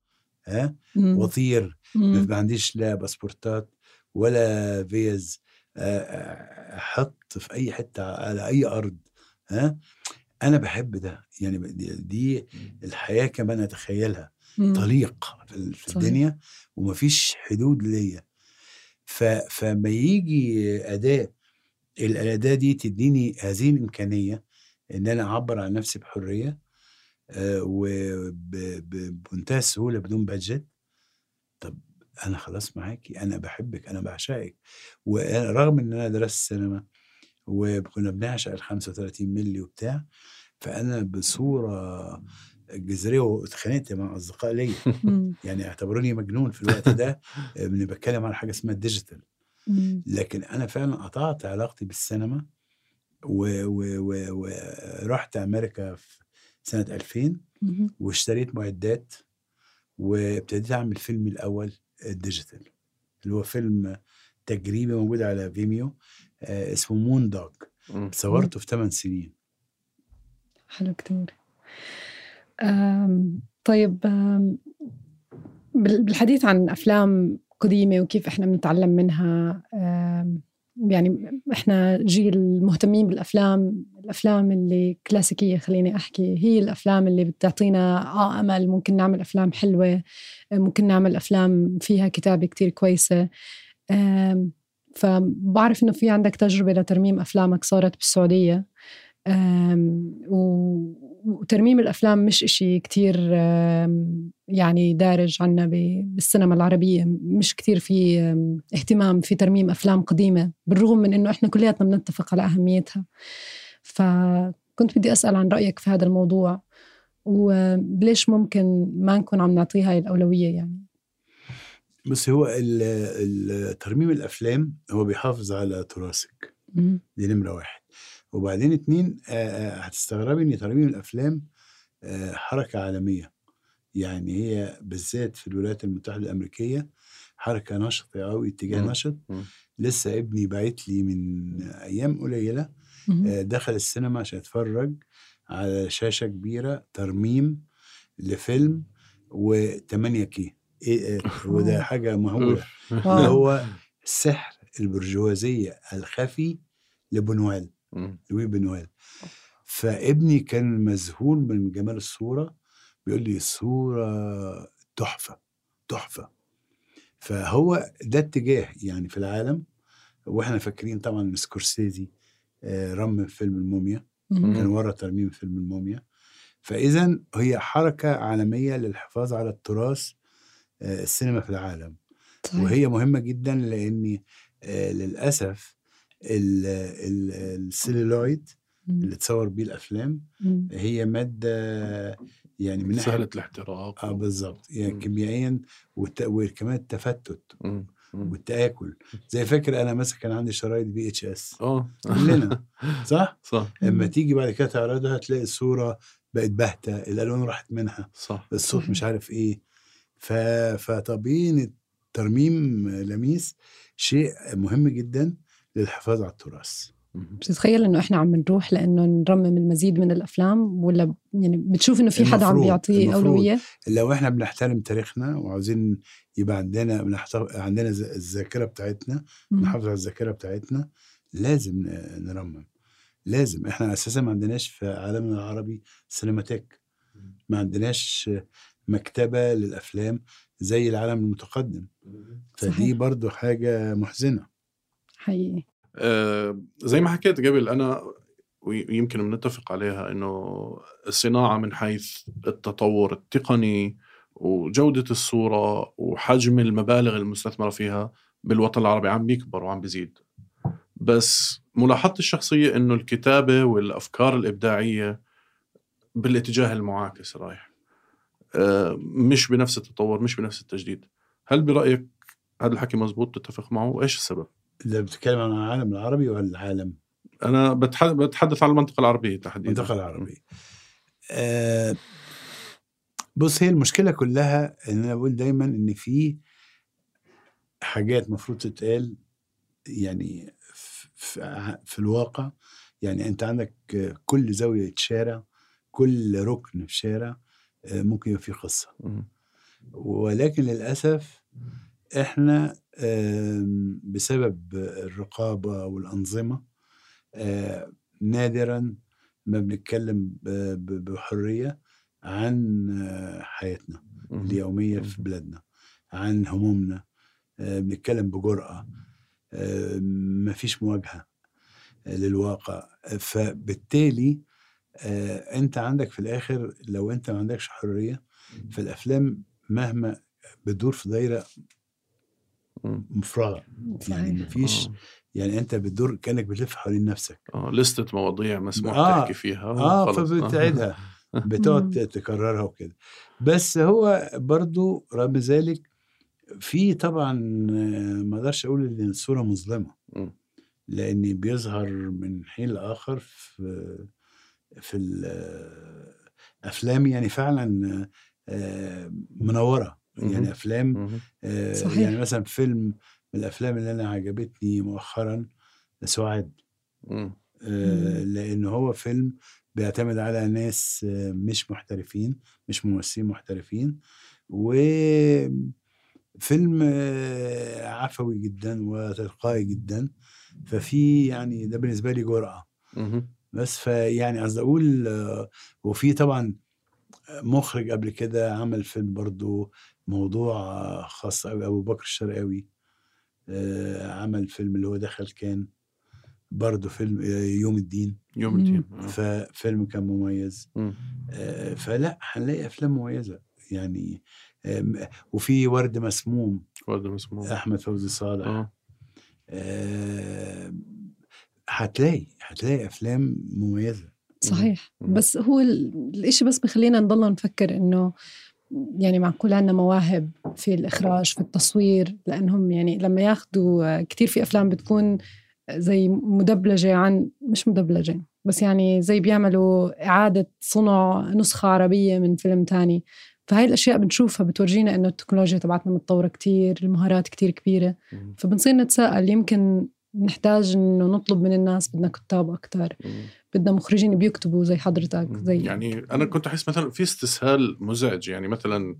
ها. واطير. ما عنديش لا باسبورتات ولا فيز أحط في أي حتة على أي أرض ها أنا بحب ده يعني دي, دي الحياة كمان اتخيلها مم. طليق في. الدنيا ومفيش حدود ليا ف فما يجي أداة الأداة دي تديني هذه الإمكانية إن أنا أعبر عن نفسي بحرية آه، وبمنتهى السهولة بدون بادجت طب أنا خلاص معاكي أنا بحبك أنا بعشقك ورغم إن أنا درست سينما وكنا بنعشق ال 35 مللي وبتاع فأنا بصورة جذرية واتخانقت مع أصدقاء ليا. يعني اعتبروني مجنون في الوقت ده آه، بتكلم عن حاجة اسمها ال digital. لكن أنا فعلا قطعت علاقتي بالسينما ورحت أمريكا في سنة 2000 مم. واشتريت معدات وابتديت أعمل فيلمي الأول ال digital اللي هو فيلم تجريبي موجود على فيميو آه اسمه مون دوج. صورته في 8 سنين حلو كتير أم، طيب أم، بال- بالحديث عن أفلام قديمة وكيف إحنا بنتعلم منها يعني إحنا جيل مهتمين بالأفلام الأفلام اللي كلاسيكية خليني أحكي هي الأفلام اللي بتعطينا آه آمل ممكن نعمل أفلام حلوة ممكن نعمل أفلام فيها كتابة كتير كويسة. فبعرف إنه في عندك تجربة لترميم أفلامك صارت بالسعودية؟ وترميم الأفلام مش إشي كتير يعني دارج عنا بالسينما العربية. مش كتير في اهتمام في ترميم أفلام قديمة بالرغم من إنه إحنا كلياتنا بنتفق على أهميتها. فكنت بدي أسأل عن رأيك في هذا الموضوع وليش ممكن ما نكون عم نعطيها هاي الأولوية يعني؟ بس هو ترميم الأفلام هو بيحافظ على تراثك. دي نمرة واحد. وبعدين اتنين آه، آه، هتستغربي إن ترميم الأفلام آه، حركة عالمية يعني هي بالذات في الولايات المتحدة الأمريكية حركة نشطه قوي اتجاه مم. نشط مم. لسه ابني باعت لي من أيام قليلة. آه، دخل السينما عشان يتفرج على شاشة كبيرة ترميم لفيلم و8 K إيه وده حاجة مهولة اللي. هو سحر البرجوازية الخفي لبنوال. لوي بنوال فابني كان مذهول من جمال الصورة بيقول لي الصورة تحفة تحفة. فهو ده اتجاه يعني في العالم. وإحنا فاكرين طبعا إن سكورسيزي آه، رمم فيلم الموميا. كان ورا ترميم فيلم الموميا. فاذا هي حركة عالمية للحفاظ على التراث آه، السينما في العالم. صحيح. وهي مهمة جدا لأن آه، للأسف السيلولويد. اللي تصور بيه الأفلام مم. هي مادة يعني من ناحية سهلة الاحتراق آه بالظبط يعني مم. كيميائيا والت- وكمان التفتت مم. والتاكل زي فاكر أنا مثلا كان عندي شرايط VHS آه كلنا صح؟ صح اما مم. تيجي بعد كده تعرضها تلاقي الصورة بقت باهتة الألوان راحت منها صح الصوت. مش عارف إيه ف... فطبيعي ترميم لميس شيء مهم جدا للحفاظ على التراث. بتتخيل إنه إحنا عم نروح لأنه نرمم المزيد من الأفلام ولا يعني بتشوف إنه في حدا عم بيعطيه. أولوية؟ لو إحنا بنحترم تاريخنا وعاوزين يبقى عندنا بنحتف... عندنا الذاكرة بتاعتنا. نحافظ على الذاكرة بتاعتنا لازم ن- نرمم لازم إحنا أساسا ما عندناش في عالمنا العربي سينماتيك ما عندناش مكتبة للأفلام زي العالم المتقدم فدي صحيح. برضو حاجة محزنة حقيقي. آه، زي ما حكيت قبل أنا ويمكن بنتفق عليها إنه الصناعة من حيث التطور التقني وجودة الصورة وحجم المبالغ المستثمرة فيها بالوطن العربي عم بيكبر وعم بيزيد. بس ملاحظتي الشخصية إنه الكتابة والأفكار الإبداعية بالاتجاه المعاكس رايح. آه، مش بنفس التطور مش بنفس التجديد. هل برأيك هذا الحكي مزبوط؟ تتفق معه؟ وإيش السبب؟ ده بتتكلم عن العالم العربي ولا العالم؟ أنا بتح- بتحدث عن المنطقة العربية تحديدا. المنطقة العربية. آه بص هي المشكلة كلها إن أنا بقول دايما إن في حاجات مفروض تتقال يعني في, الواقع. يعني أنت عندك كل زاوية شارع كل ركن في شارع آه، ممكن يبقى فيه قصة. ولكن للأسف إحنا آم، بسبب الرقابة والأنظمة نادرا ما بنتكلم بحرية عن حياتنا. اليومية في بلادنا عن همومنا بنتكلم بجرأة مفيش مواجهة للواقع فبالتالي أنت عندك في الآخر لو أنت ما عندكش حرية فالافلام مهما بتدور في دايرة. مفرغة يعني مفيش آه. يعني أنت بتدور كأنك بتلف حوالين نفسك آه لستة مواضيع مسموح آه. تحكي فيها آه وخلص. فبتعيدها بتقعد. تكررها وكده بس هو برضو رغم ذلك في طبعا آه، ما أقدرش أقول إن الصورة مظلمة. لأن بيظهر من حين لآخر في في الافلام يعني فعلا آه، منورة. يعني افلام. آه، صحيح. يعني مثلا فيلم من الأفلام اللي أنا عجبتني مؤخرا سعاد. آه،. لأن هو فيلم بيعتمد على ناس آه، مش محترفين مش ممثلين محترفين وفيلم آه، عفوي جدا وتلقائي جدا ففي يعني ده بالنسبة لي جرأة. بس فيعني قصدي أقول آه، وفي طبعا مخرج قبل كده عمل فيلم برضو موضوع آه، خاص قوي أبو بكر الشرقاوي آه، عمل فيلم اللي هو دخل كان برضو فيلم آه، يوم الدين يوم. الدين آه. ففيلم كان مميز مم. آه، فلا هنلاقي أفلام مميزة يعني وفي ورد مسموم ورد مسموم أحمد فوزي صالح آه آه، هتلاقي هتلاقي أفلام مميزة صحيح مم. بس هو ال- الإشي بس بخلينا نضل نفكر إنه يعني معقول عنا مواهب في الإخراج في التصوير؟ لأنهم يعني لما ياخدوا كتير في أفلام بتكون زي مدبلجة عن مش مدبلجة بس يعني زي بيعملوا إعادة صنع نسخة عربية من فيلم تاني. فهاي الأشياء بنشوفها بتورجينا إنه التكنولوجيا تبعتنا متطورة كتير المهارات كتير كبيرة. مم. فبنصير نتساءل يمكن نحتاج إنه نطلب من الناس بدنا كتاب مم. بدنا مخرجين بيكتبوا زي حضرتك زي يعني أنا كنت أحس مثلا في استسهال مزعج يعني مثلا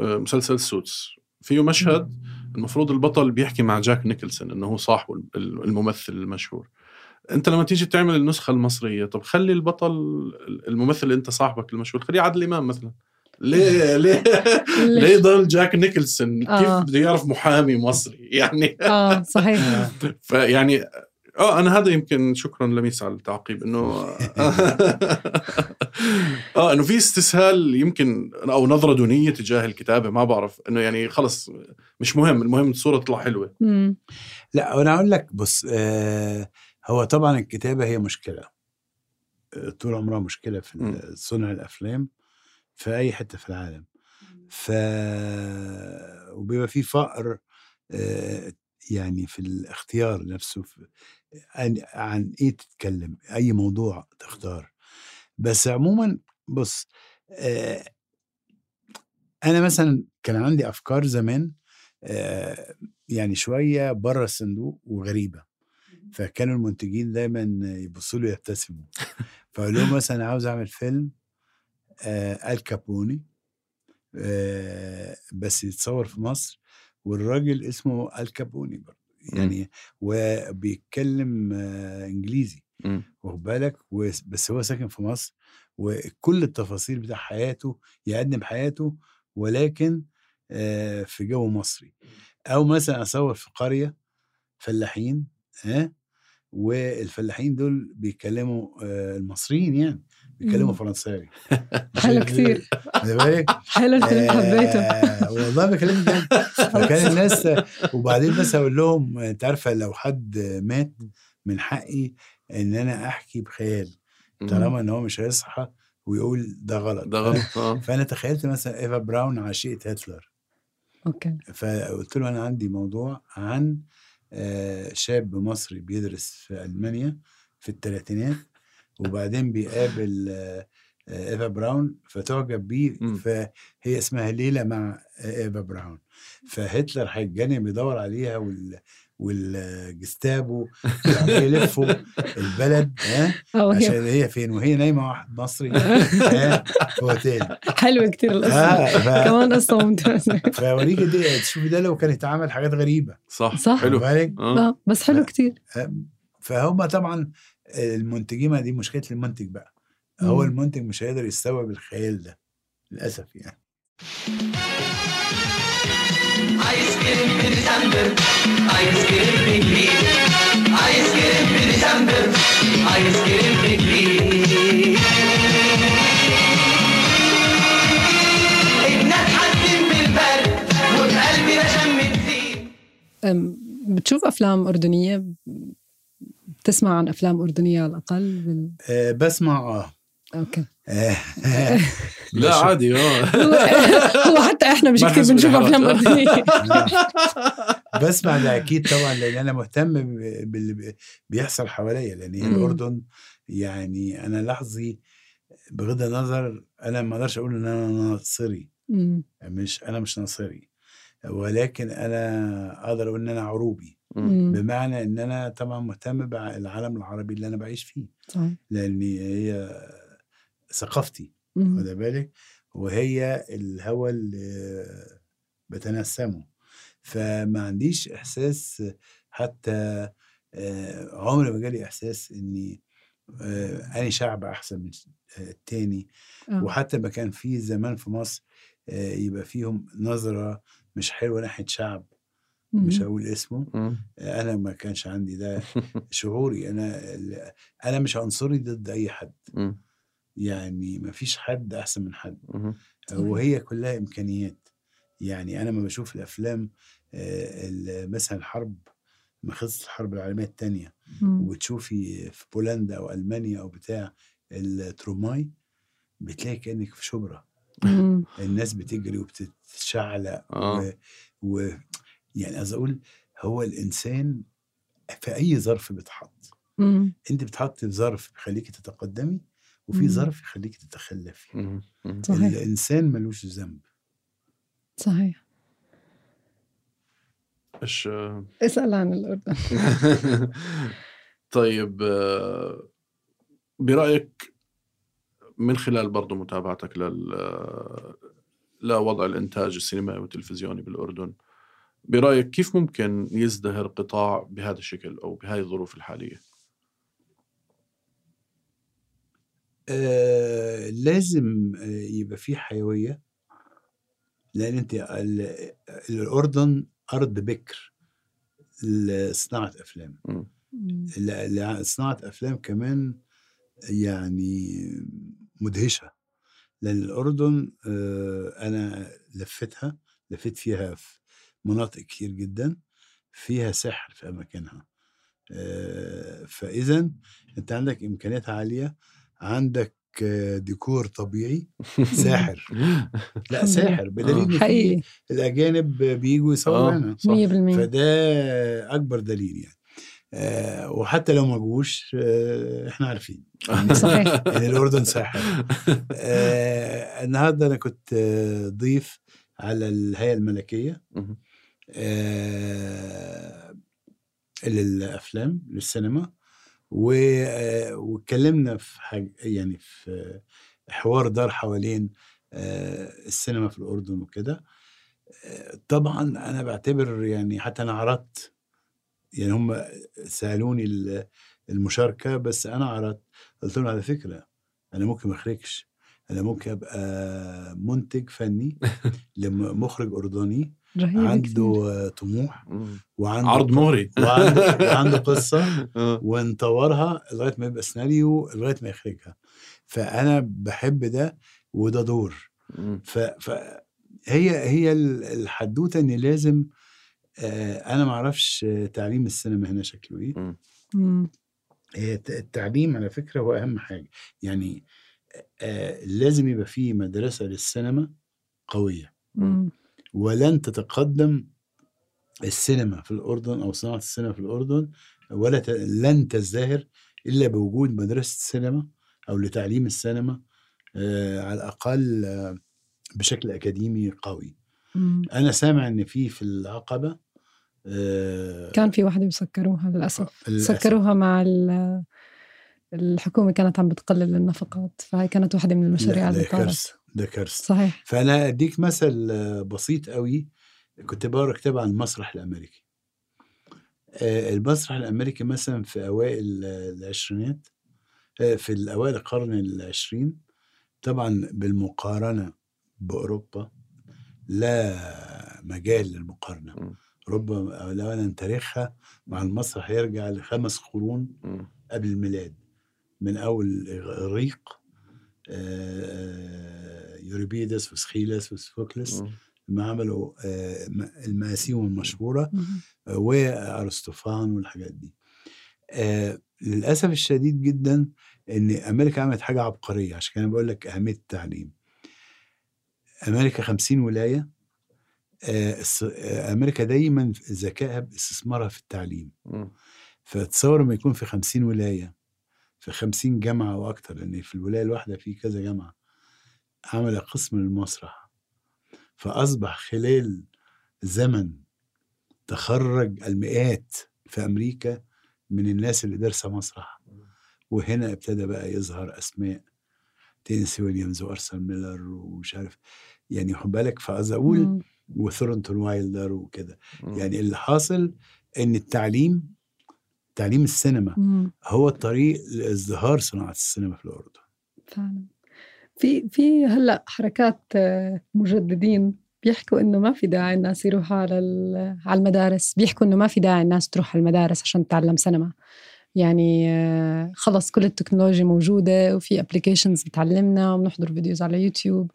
آه، مسلسل سوتس. فيه مشهد المفروض البطل بيحكي مع جاك نيكلسون إنه هو صاحبه ال- الممثل المشهور. أنت لما تيجي تعمل النسخة المصرية طب خلي البطل الممثل اللي أنت صاحبك المشهور خليه عادل إمام مثلا. ليه ليه ليه ضل جاك نيكلسون آه. كيف بده يعرف محامي مصري يعني آه صحيح فيعني آه أنا هذا يمكن شكرا لميس على التعقيب إنه آه إنه في استسهال يمكن أو نظرة دونية تجاه الكتابة ما بعرف إنه يعني خلص مش مهم المهم الصورة تطلع حلوة مم. لا أنا أقول لك بص آه هو طبعا الكتابة هي مشكلة آه، طول عمرها مشكلة في. صنع الأفلام في أي حتة في العالم. ف وبيبقى في فقر يعني في الاختيار نفسه في عن, إيه تتكلم أي موضوع تختار. بس عموما بص أنا مثلا كان عندي أفكار زمان يعني شوية بره الصندوق وغريبة. فكانوا المنتجين دايما يبصوا لي يبتسموا. فاقول لهم مثلا عاوز أعمل فيلم آه الكابوني آه بس يتصور في مصر والراجل اسمه الكابوني برضه. يعني وبيتكلم آه إنجليزي. واخد بالك؟ بس هو ساكن في مصر وكل التفاصيل بتاع حياته يقدم حياته ولكن آه، في جو مصري. أو مثلا أصور في قرية فلاحين ها والفلاحين دول بيتكلموا آه، المصريين يعني. بيتكلموا. فرنساوي. حلو كتير؟ حلو حبيته آه، والله بكلمك جد. فكان الناس وبعدين بس أقول لهم انت عارفه لو حد مات من حقي ان أنا احكي بخيال طالما إن هو مش هيصحى ويقول ده غلط. ده غلط آه. فأنا تخيلت مثلا إيفا براون عشيقة هتلر. okay. فقلت له أنا عندي موضوع عن آه، شاب مصري بيدرس في ألمانيا في الثلاثينات وبعدين بيقابل آه، إيفا براون فتعجب بيه مم. فهي اسمها ليلى مع آه، إيفا براون. فهتلر هيتجنن بيدور عليها وال والجستابو يلفوا البلد ها عشان هي فين؟ وهي نايمة واحد مصري ها في أوتيل. حلوة كتير القصة. آه، ف- كمان قصة ممتازه فاوريك دي تشوفي ده لو كان اتعمل حاجات غريبة. صح. صح. حلو. بالك؟ آه، بس حلو كتير. فهم طبعا المنتجين ما دي مشكلة المنتج بقى. هو مم. المنتج مش هيقدر يستوعب الخيال ده للأسف يعني. بالبرد بتشوف أفلام أردنية؟ بتسمع عن أفلام أردنية على الأقل بال... آه بسمع آه. أوكي. آه، لا عادي آه. هو, حتى إحنا مش كثير بنشوف. أفلام أردنية. بسمع ده أكيد طبعا لأن أنا مهتم ب- باللي بي- بيحصل حواليا لأن. الأردن يعني أنا لحظي بغض النظر أنا ما أقدرش أقول إن أنا ناصري. مش أنا مش ناصري. ولكن أنا أقدر أقول إن أنا عروبي. أمم، بمعنى إن أنا طبعا مهتم بالعالم العربي اللي أنا بعيش فيه. صحيح. لأن هي ثقافتي أمم، واخد بالك؟ وهي الهوى اللي بتنسمه. فما عنديش إحساس حتى آه، عمري ما جالي إحساس إني آه، اني شعب أحسن من التاني. آه. وحتى ما كان في زمان في مصر يبقى فيهم نظرة مش حلوة ناحية شعب. مش. هقول اسمه أنا ما كانش عندي ده شعوري أنا أنا مش عنصري ضد أي حد. يعني ما فيش حد أحسن من حد. وهي كلها إمكانيات يعني أنا ما بشوف الأفلام آه، مثلا الحرب ما خلصت الحرب العالمية الثانية. وتشوفي في بولندا أو ألمانيا أو بتاع التروماي بتلاقي كأنك في شبرا. الناس بتجري وبتتشعلق آه. و... و... يعني عايز أقول هو الإنسان في أي ظرف بيتحط. مم. أنت بتحط في ظرف بيخليكي تتقدمي وفي مم. ظرف يخليكي تتخلفي. صحيح. الإنسان ملوش ذنب. صحيح. إيش؟ اسأل عن الأردن. طيب برأيك من خلال برضو متابعتك لل لوضع الإنتاج السينمائي والتلفزيوني بالأردن برأيك كيف ممكن يزدهر قطاع بهذا الشكل أو بهذه الظروف الحالية؟ آه لازم آه، يبقى في حيوية لأن أنت ال- الأردن أرض بكر لصناعة أفلام مم. مم. ل- ل- صناعة أفلام كمان يعني مدهشة لأن الأردن آه، أنا لفتها لفيت فيها في مناطق كتير جدا فيها سحر في أماكنها. آه، فاذا أنت عندك إمكانيات عالية عندك آه، ديكور طبيعي ساحر. لا. ساحر بدليل في حقيقي. الأجانب بيجوا يصوروا آه، هنا صح. 100% فده أكبر دليل يعني. آه وحتى لو ما جوش آه إحنا عارفين. صحيح. إن الأردن ساحر. آه النهارده أنا كنت آه ضيف على الهيئة الملكية. آه للأفلام للسينما آه، واتكلمنا في حاجة يعني في حوار دار حوالين آه، السينما في الأردن وكده. آه، طبعا أنا بعتبر يعني حتى أنا عرضت يعني هم سألوني ال- المشاركة بس أنا عرضت قلت لهم على فكرة أنا ممكن ما أخرجش. أنا ممكن أبقى منتج فني لمخرج أردني. رهيب. عنده آه، طموح. وعنده عرض مغري وعنده, وعنده قصة آه. ونطورها لغاية ما يبقى سيناريو لغاية ما يخرجها فأنا بحب ده وده دور. ف, ف هي هي ال- الحدوتة إن لازم آه أنا ما أعرفش تعليم السينما هنا شكله إيه التعليم على فكرة هو أهم حاجة يعني آه لازم يبقى في مدرسة للسينما قوية مم. ولن تتقدم السينما في الأردن أو صناعة السينما في الأردن ولا ت... لن تزدهر إلا بوجود مدرسة السينما أو لتعليم السينما آه على الأقل آه بشكل أكاديمي قوي مم. أنا سامع إن في في العقبة آه كان في واحدة وسكروها للأسف للأسف. سكروها مع ال- الحكومة كانت عم بتقلل النفقات فهي كانت واحدة من المشاريع اللي طارت ده كارثة صحيح فأنا أديك مثل بسيط قوي كنت بقرأ كتاب عن المسرح الأمريكي آه، المسرح الأمريكي مثلا في أوائل آه، العشرينات آه، في الأوائل القرن العشرين طبعا بالمقارنة بأوروبا لا مجال للمقارنة مم. أوروبا أولا تاريخها مع المسرح يرجع لخمس قرون. قبل الميلاد من أول إغريق آه، يوريبيدس وسخيلس وسفوكلس مم. لما عملوا آه، م- المآسيهم المشهورة مم. آه، وأرسطوفان والحاجات دي آه، للأسف الشديد جدا إن أمريكا عملت حاجة عبقرية عشان كده بقول لك أهمية التعليم أمريكا 50 ولاية آه، آه، أمريكا دايما ذكائها باستثمارها في التعليم. فتصور ما يكون في 50 ولاية في 50 جامعة وأكتر لأن في الولاية الواحدة في كذا جامعة عمل قسم للمسرح فأصبح خلال زمن تخرج المئات في أمريكا من الناس اللي دارسة مسرح وهنا ابتدى بقى يظهر أسماء تينسي ويليامز وأرثر ميلر ومش عارف يعني خد بالك فعايز أقول مم. وثورنتون وايلدر وكده. يعني اللي حاصل إن التعليم تعليم السينما. مم. هو الطريق لازدهار صناعة السينما في الأردن. فعلا. في في هلأ حركات آه، مجددين بيحكوا إنه ما في داعي الناس يروحوا على على المدارس. بيحكوا إنه ما في داعي الناس تروح على المدارس عشان تتعلم سينما. يعني آه، خلص كل التكنولوجيا موجودة وفي applications بتعلمنا وبنحضر videos على يوتيوب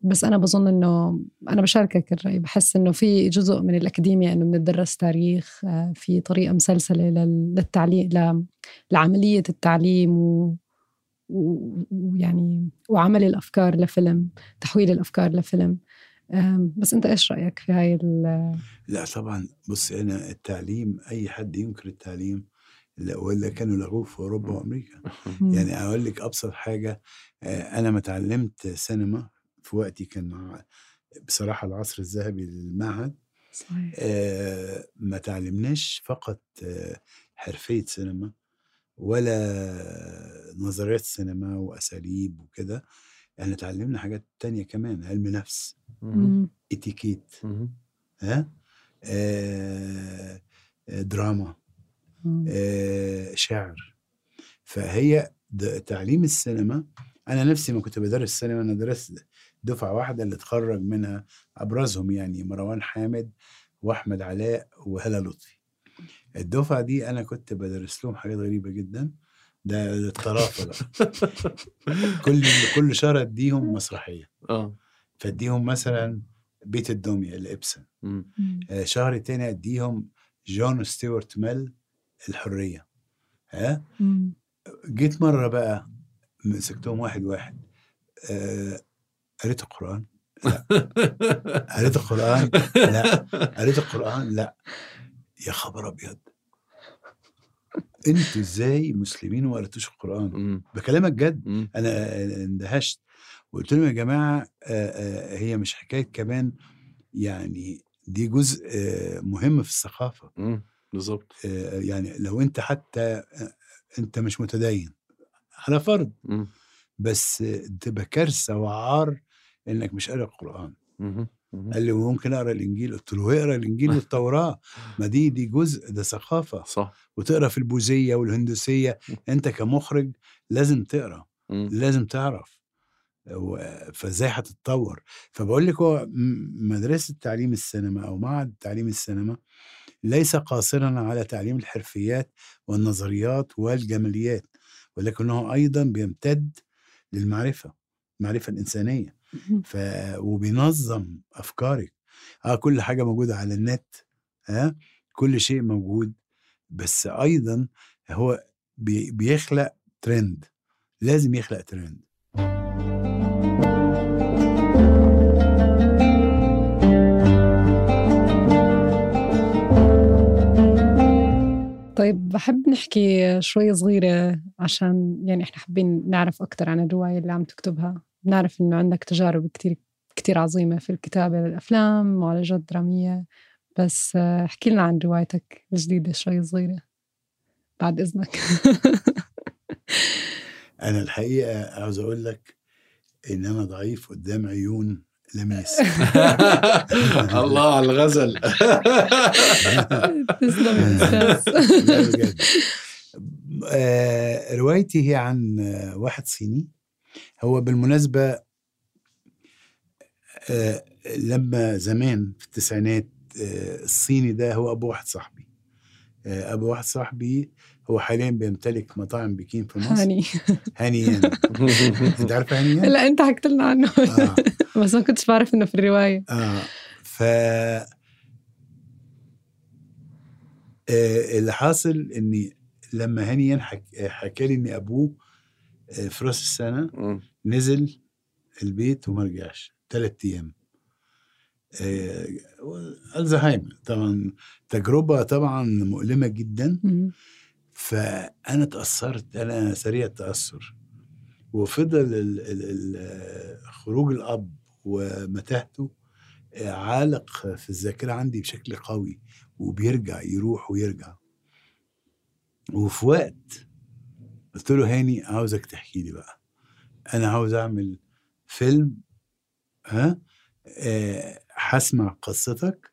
بس أنا بظن إنه أنا بشاركك الرأي بحس إنه في جزء من الأكاديمية إنه بندرس تاريخ آه، في طريقة مسلسلة لل- للتعليم ل- لعملية التعليم و ويعني وعمل الأفكار لفيلم تحويل الأفكار لفيلم. أم، بس أنت إيش رأيك في هاي ال- لا طبعا بص أنا التعليم أي حد ينكر التعليم ولا كانوا لغوه في أوروبا وأمريكا. يعني أقول لك أبسط حاجة آه، أنا ما اتعلمت سينما في وقتي كان مع بصراحة العصر الذهبي للمعهد. صحيح. آه، ما تعلمناش فقط آه، حرفية سينما ولا نظريات سينما وأساليب وكده. يعني تعلمنا حاجات تانية كمان علم نفس. إتيكيت. ها؟ آه، آه، دراما. آه، شعر. فهي تعليم السينما أنا نفسي ما كنت بدرس سينما أنا درست دفعة واحدة اللي اتخرج منها أبرزهم يعني مروان حامد وأحمد علاء وهلا لطفي. الدفعة دي أنا كنت بدرس لهم حاجات غريبة جدا. ده الطرافة بقى. كل كل شهر أديهم مسرحية. آه. فأديهم مثلا بيت الدمية لابسن. آه، شهر تاني أديهم جون ستيوارت ميل الحرية. ها؟ مم. جيت مرة بقى مسكتهم واحد واحد. آه، قريت القرآن؟ لا. قريت القرآن؟ لا. قريت القرآن؟ لا. يا خبر أبيض. أنتوا إزاي مسلمين وما قريتوش القرآن؟ مم. بكلمك جد. أنا اندهشت. وقلت لهم يا جماعة آه، آه، هي مش حكاية كمان يعني دي جزء آه، مهم في الثقافة. مم. بالظبط يعني لو أنت حتى أنت مش متدين على فرض. مم. بس آه، تبقى كارثة وعار إنك مش قاري القرآن. قال لي ممكن أقرأ الإنجيل؟ قلت له اقرأ الإنجيل والتوراة. ما دي دي جزء ده ثقافة. صح. وتقرأ في البوذية والهندوسية. أنت كمخرج لازم تقرأ. مم. لازم تعرف. فإزاي هتتطور؟ فبقول لك هو م- مدرسة تعليم السينما أو معهد تعليم السينما ليس قاصرا على تعليم الحرفيات والنظريات والجماليات ولكنه أيضا بيمتد للمعرفة المعرفة الإنسانية مم. ف وبينظم أفكارك آه كل حاجة موجودة على النت ها كل شيء موجود بس أيضا هو بي بيخلق ترند لازم يخلق ترند طيب بحب نحكي شوي صغيرة عشان يعني إحنا حابين نعرف أكثر عن الرواية اللي عم تكتبها. بنعرف إنه عندك تجارب كتير كتير عظيمة في الكتابة للأفلام ومعالجات درامية. بس احكي لنا عن روايتك الجديدة شوي صغيرة بعد إذنك. أنا الحقيقة عاوز أقول لك إن أنا ضعيف قدام عيون لميس. الله على الغزل. تسلم. آه، روايتي هي عن واحد صيني. هو بالمناسبة آه، لما زمان في التسعينات آه، الصيني ده هو أبو واحد صاحبي. أبو واحد صاحبي هو حاليا بيمتلك مطاعم بكين في مصر؟ هاني هانيان أنت عارفة هانيان؟ لا أنت حكيت لنا عنه. آه. بس ما كنتش بعرف إنه في الرواية. آه. ف آه، اللي حاصل إني لما هاني حك... حكى لي إن أبوه آه، في رأس السنة. نزل البيت وما رجعش. ثلاث أيام. آه، ألزهايمر. طبعا تجربة طبعا مؤلمة جدا. مم. فأنا تاثرت أنا سريع التأثر. وفضل ال ال ال خروج الأب ومتاهته عالق في الذاكرة عندي بشكل قوي وبيرجع يروح ويرجع. وفي وقت قلت له هاني عاوزك تحكي لي بقى. أنا عاوز أعمل فيلم ها؟ آه، هسمع قصتك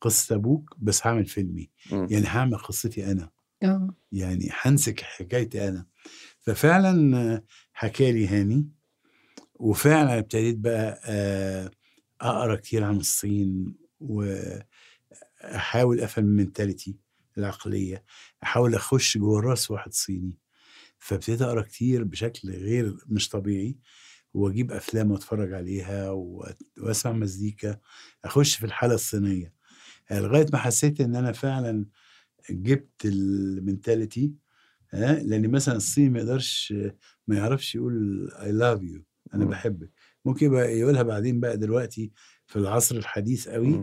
قصة أبوك بس هعمل فيلمي. مم. يعني هعمل قصتي أنا. آه. يعني هنسك حكايتي أنا. ففعلا آه، حكالي هاني وفعلا ابتديت بقى آه، أقرأ كتير عن الصين وأحاول أفهم المنتاليتي العقلية. أحاول أخش جوه رأس واحد صيني. فابتديت أقرأ كتير بشكل غير مش طبيعي. وأجيب أفلام وأتفرج عليها وأسمع مزيكا. أخش في الحالة الصينية. لغاية ما حسيت إن أنا فعلا جبت ال mentality ها لأن مثلا الصيني ما يقدرش ما يعرفش يقول I love you أنا. بحبك ممكن يبقى يقولها بعدين بقى دلوقتي في العصر الحديث قوي.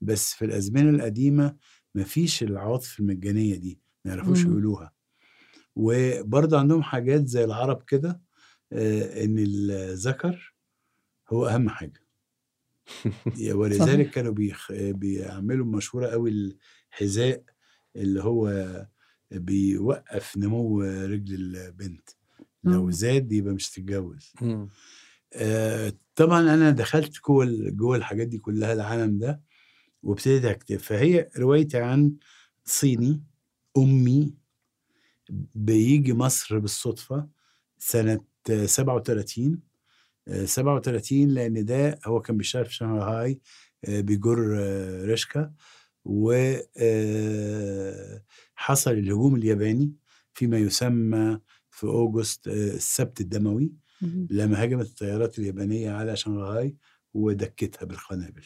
بس في الأزمنة القديمة ما فيش العواطف المجانية دي ما يعرفوش. يقولوها وبرضه عندهم حاجات زي العرب كده آه، إن الذكر هو أهم حاجة ولذلك. كانوا بيخ... بيعملوا مشهورة قوي الحذاء اللي هو بيوقف نمو رجل البنت. لو. زاد يبقى مش تتجوز. آه، طبعا أنا دخلت جوه جوه الحاجات دي كلها العالم ده وابتديت اكتب فهي روايتي عن صيني أمي بيجي مصر بالصدفة سنة آه، 37 آه، 37 لأن ده هو كان بيشتغل في شنغهاي آه، بيجر رشكا وحصل الهجوم الياباني فيما يسمى في أوغست آه، السبت الدموي. لما هجمت الطيارات اليابانية على شنغهاي ودكتها بالقنابل.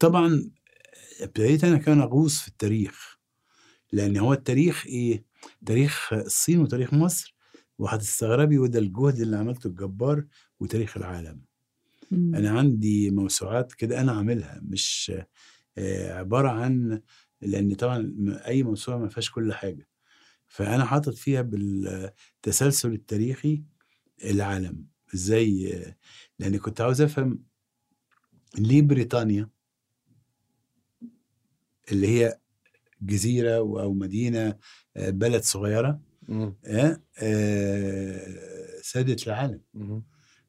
طبعا ابتديت أنا كان أغوص في التاريخ لأن هو التاريخ إيه؟ تاريخ الصين وتاريخ مصر وهتستغربي وده الجهد اللي عملته الجبار وتاريخ العالم. مم. أنا عندي موسوعات كده أنا عاملها مش آه، عبارة عن لأن طبعا أي موسوعة ما فيهاش كل حاجة فأنا حاطط فيها بالتسلسل التاريخي العالم إزاي آه، لأن كنت عاوز أفهم ليه بريطانيا اللي هي جزيرة أو مدينة آه، بلد صغيرة. آه، آه، سادت العالم مم.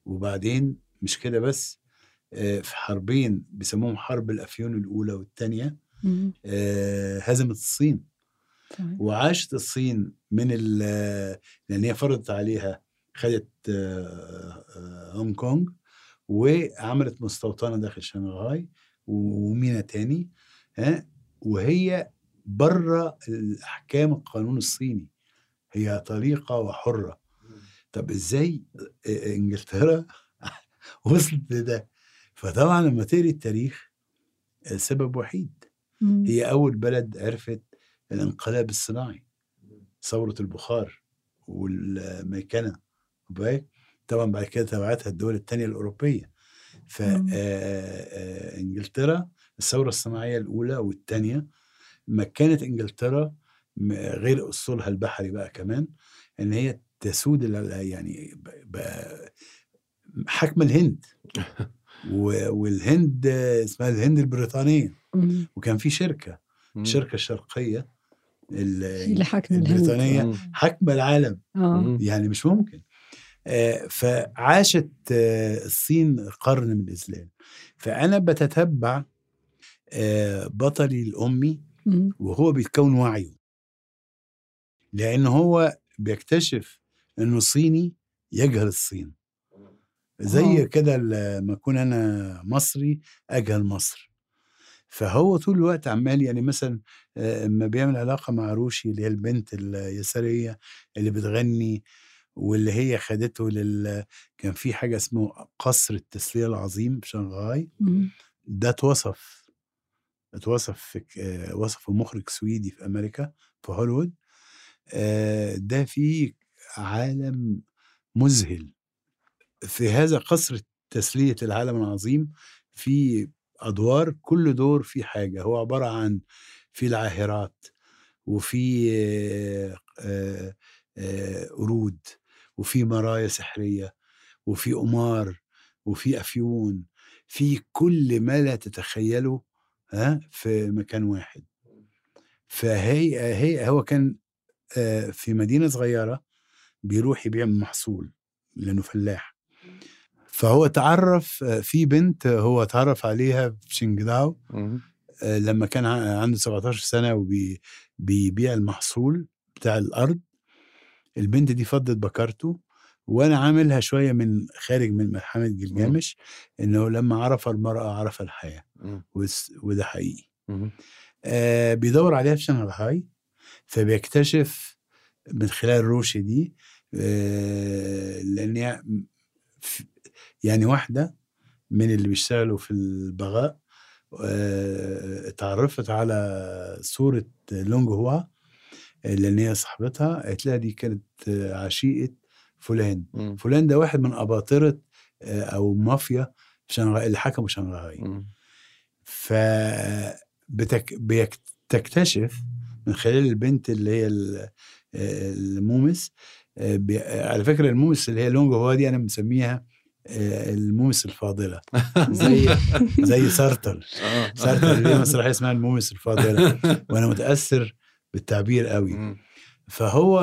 وبعدين مش كده بس آه، في حربين بيسموهم حرب الأفيون الأولى والثانيه مم. هزمت الصين. وعاشت الصين من ال- لأن هي فرضت عليها خدت آه، آه، هونج كونج وعملت مستوطنة داخل شنغهاي ومينا تاني ها وهي بره الأحكام القانون الصيني هي طليقة وحرة طب إزاي آه، إنجلترا وصلت لده. فطبعا لما تقري التاريخ آه، سبب وحيد. مم. هي أول بلد عرفت الانقلاب الصناعي ثورة البخار والميكنة طبعا بعد كده تبعتها الدول التانية الأوروبية. فإنجلترا الثورة الصناعية الأولى والثانية مكنت إنجلترا غير أسطولها البحري بقى كمان إن هي تسود يعني حكم الهند والهند اسمها الهند البريطانية مم. وكان في شركة مم. الشركة الشرقية ال- هي اللي حاكمة الهند. البريطانية مم. حكم العالم مم. يعني مش ممكن آه، فعاشت آه، الصين قرن من الإذلال فأنا بتتبع آه، بطلي الأمي مم. وهو بيتكون وعيه لأن هو بيكتشف إنه صيني يجهل الصين زي. كده لما أكون أنا مصري أجهل مصر فهو طول الوقت عمال يعني مثلا أما بيعمل علاقة مع روشي اللي هي البنت اليسارية اللي بتغني واللي هي خدته لل كان في حاجة اسمه قصر التسلية العظيم في شنغهاي. ده اتوصف اتوصف في وصفه مخرج سويدي في أمريكا في هوليوود ده فيه عالم مذهل في هذا قصر تسلية العالم العظيم في أدوار كل دور في حاجة. هو عبارة عن في العاهرات وفي آه، آه، آه، قرود وفي مرايا سحرية وفي قمار وفي أفيون. في كل ما لا تتخيله ها في مكان واحد. فهي هي هو كان آه، في مدينة صغيرة بيروح يبيع محصول لأنه فلاح. فهو تعرف آه، في بنت هو تعرف عليها في شنجداو. آه، لما كان عنده 17 سنة وبيبيع المحصول بتاع الأرض البنت دي فضت بكارته وأنا عاملها شوية من خارج من ملحمه جلجامش إنه لما عرف المرأة عرف الحياة وده حقيقي. آه بيدور عليها في شنغهاي فبيكتشف من خلال روشي دي آه لأن يعني واحدة من اللي بيشتغلوا في البغاء آه اتعرفت على صورة لونج هوا لأن هي صاحبتها قالت لها دي كانت عشيقة فلان مم. فلان ده واحد من أباطرة آه، أو مافيا في شنغهاي اللي حكموا شنغهاي. ف بتك... بتكتشف من خلال البنت اللي هي المومس آه، بي... على فكرة المومس اللي هي لونج هوا دي أنا مسميها المومس الفاضلة. زي زي سارتر. سارتر ليه مسرحية اسمها المومس الفاضلة. وأنا متأثر بالتعبير قوي. فهو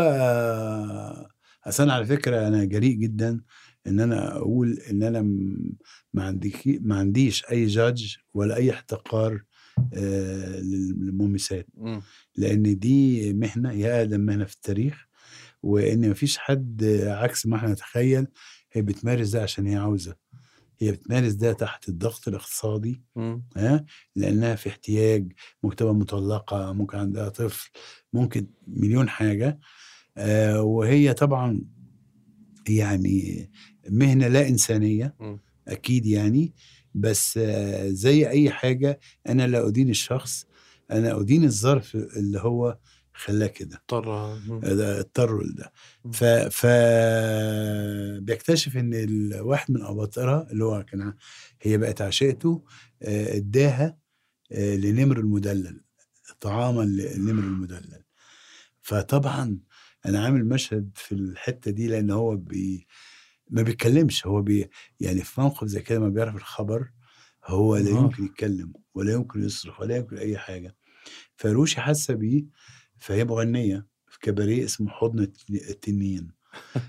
أصل أنا على فكرة أنا جريء جدا إن أنا أقول إن أنا ما عندي ما عنديش أي جادج ولا أي احتقار آه، للمومسات. لأن دي مهنة هي أقدم مهنة في التاريخ. وإن مفيش حد عكس ما إحنا نتخيل. هي بتمارس ده عشان هي عاوزة هي بتمارس ده تحت الضغط الاقتصادي. ها لأنها في احتياج ممكن تبقى مطلقة ممكن عندها طفل ممكن مليون حاجة آه وهي طبعا يعني مهنة لا إنسانية مم. أكيد يعني بس آه زي أي حاجة أنا لا أدين الشخص أنا أدين الظرف اللي هو خلاه كده اضطر مم. ده اضطروا لده. ف ف بيكتشف إن الواحد من اباطرها اللي هو كان هي بقت عشيقته آه، اداها آه، لنمر المدلل طعاما للنمر المدلل فطبعا أنا عامل مشهد في الحتة دي لأن هو بي ما بيتكلمش هو بي يعني في موقف زي كده ما بيعرف الخبر هو لا آه. يمكن يتكلم ولا يمكن يصرخ ولا يمكن أي حاجة فروشي حاسة بيه فهي مغنية في كباريه اسمه حضن الت- التنين.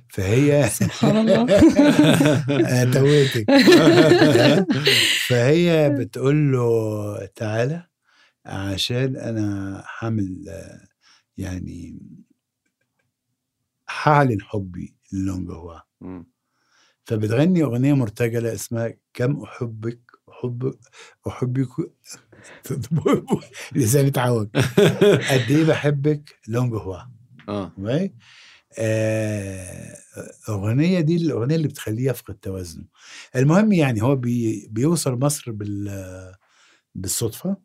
فهي سبحان الله. آه، تويتك فهي بتقول له تعالى عشان أنا حامل يعني هعلن حبي للونج مم. فبتغني أغنية مرتجلة اسمها كم أحبك احب أحبك لساني اتعوج قد إيه بحبك لونج هوا؟ آه. معي؟ آه، دي الأغنية اللي بتخليه يفقد توازنه. المهم يعني هو بي بيوصل مصر بال بالصدفة.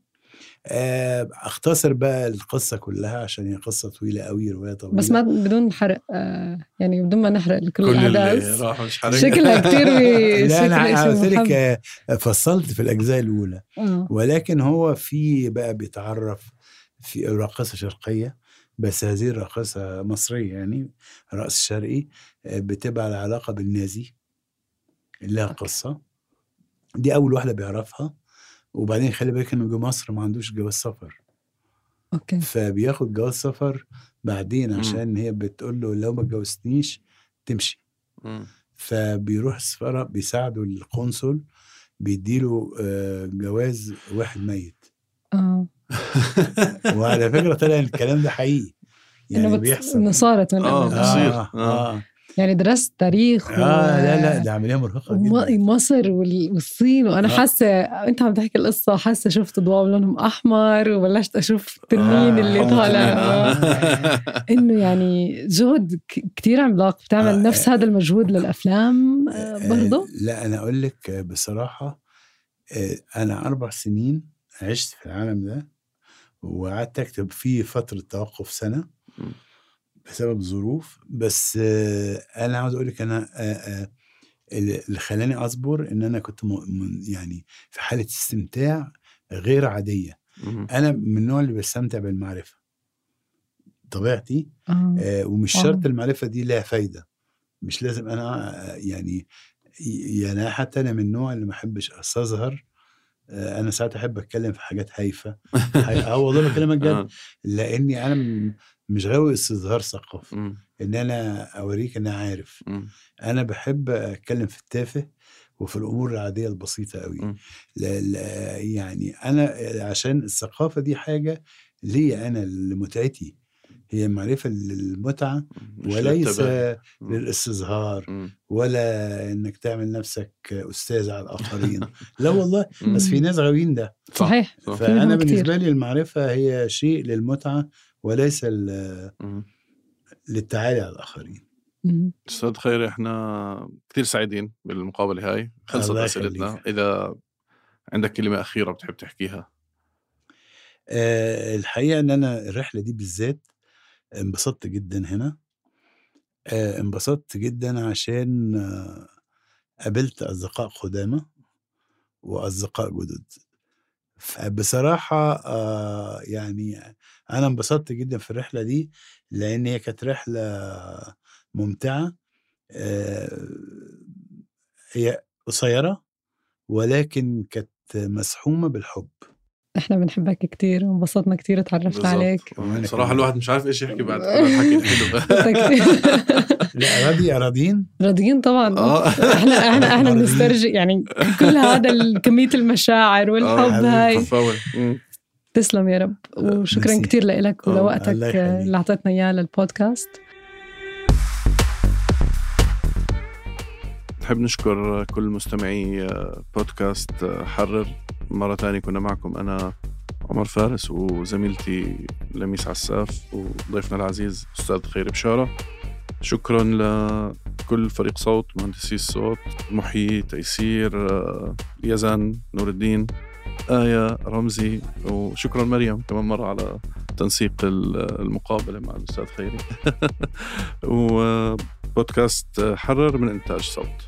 أختصر بقى القصة كلها عشان هي قصة طويلة قوي رواية طويلة. بس ما بدون حرق آه يعني بدون ما نحرق كل كل اللي الاحداث راح مش حرق شكلها كتير لا أنا قلت لك. آه، فصلت في الأجزاء الأولى. آه. ولكن هو في بقى بيتعرف في راقصة شرقية بس هذه الراقصة مصرية يعني رأس شرقي آه، بتبقى على علاقة بالنازي لها قصة. دي أول واحدة بيعرفها. وبعدين خلي بالك إنه جه مصر ما عندوش جواز سفر. okay. فبياخد جواز سفر بعدين عشان هي بتقول له لو ما اتجوزتنيش تمشي. مم. فبيروح السفارة بيساعده القنصل بيديله آه، جواز واحد ميت. آه. وعلى فكرة طلع الكلام ده حقيقي. يعني انه. بيحصل. إنه صارت من آه،. آه, آه. آه, يعني درست تاريخ آه لا لا ده عملية مرهقة وم- جدا مصر وال- والصين وأنا آه. حاسة أنت عم تحكي القصة حاسة شفت ضوء لونهم أحمر وبلشت أشوف التنين آه. اللي آه. طالع آه. إنه يعني جهد ك- كتير عملاق بتعمل آه. نفس هذا المجهود للأفلام آه، برضه آه لا أنا أقول لك آه، بصراحة آه أنا أربع سنين عشت في العالم ده وقعدت أكتب فيه فترة توقف سنة. بسبب ظروف بس أنا عاوز أقول لك أنا اللي خلاني أصبر إن أنا كنت يعني في حالة استمتاع غير عادية. أنا من النوع اللي بستمتع بالمعرفة طبيعتي آه. ومش. شرط المعرفة دي لها فايدة مش لازم أنا يعني يعني حتى أنا من النوع اللي ما أحبش أستظهر أنا ساعات أحب أتكلم في حاجات هايفة آه والله بكلمك جد آه. لأني أنا مش غاوي استظهار ثقافه. إن أنا أوريك إن أنا عارف مم. أنا بحب أتكلم في التافه وفي الأمور العادية البسيطة قوي. لا لا يعني أنا عشان الثقافة دي حاجة لي أنا لمتعتي هي معرفة للمتعة وليس. للاستظهار. ولا إنك تعمل نفسك أستاذ على الآخرين لا والله. بس في ناس غاويين ده صح. صحيح فأنا. بالنسبة لي المعرفة هي شيء للمتعة وليس. للتعالي على الآخرين. أستاذ خيري إحنا كثير سعيدين بالمقابلة هاي خلصت أسئلتنا. إذا عندك كلمة أخيرة بتحب تحكيها آه، الحقيقة إن أنا الرحلة دي بالذات انبسطت جدا هنا آه، انبسطت جدا عشان آه، قابلت أصدقاء قدامى وأصدقاء جدد بصراحة آه يعني أنا انبسطت جدا في الرحلة دي لأن هي كانت رحلة ممتعة آه هي قصيرة ولكن كانت مسحومة بالحب إحنا بنحبك كتير وانبسطنا كتير بالضبط. عليك صراحة. الواحد مش عارف إيش يحكي بعد الحكي الحلو لا راضي راضيين راضيين طبعا آه إحنا إحنا إحنا. بنسترجع يعني كل هذا كمية المشاعر والحب حبيبي. هاي. تسلم يا رب وشكرا ميرسي. كتير لك آه، ولوقتك. اللي أعطيتنا إياه للبودكاست نحب نشكر كل مستمعي بودكاست حرر مرة تانية كنا معكم أنا عمر فارس وزميلتي لميس عساف وضيفنا العزيز أستاذ خير بشارة شكرا لكل فريق صوت مهندسي الصوت محيي تيسير يزن نور الدين آية رمزي وشكرا مريم كمان مرة على تنسيق المقابلة مع الأستاذ خيري. وبودكاست حرر من إنتاج صوت.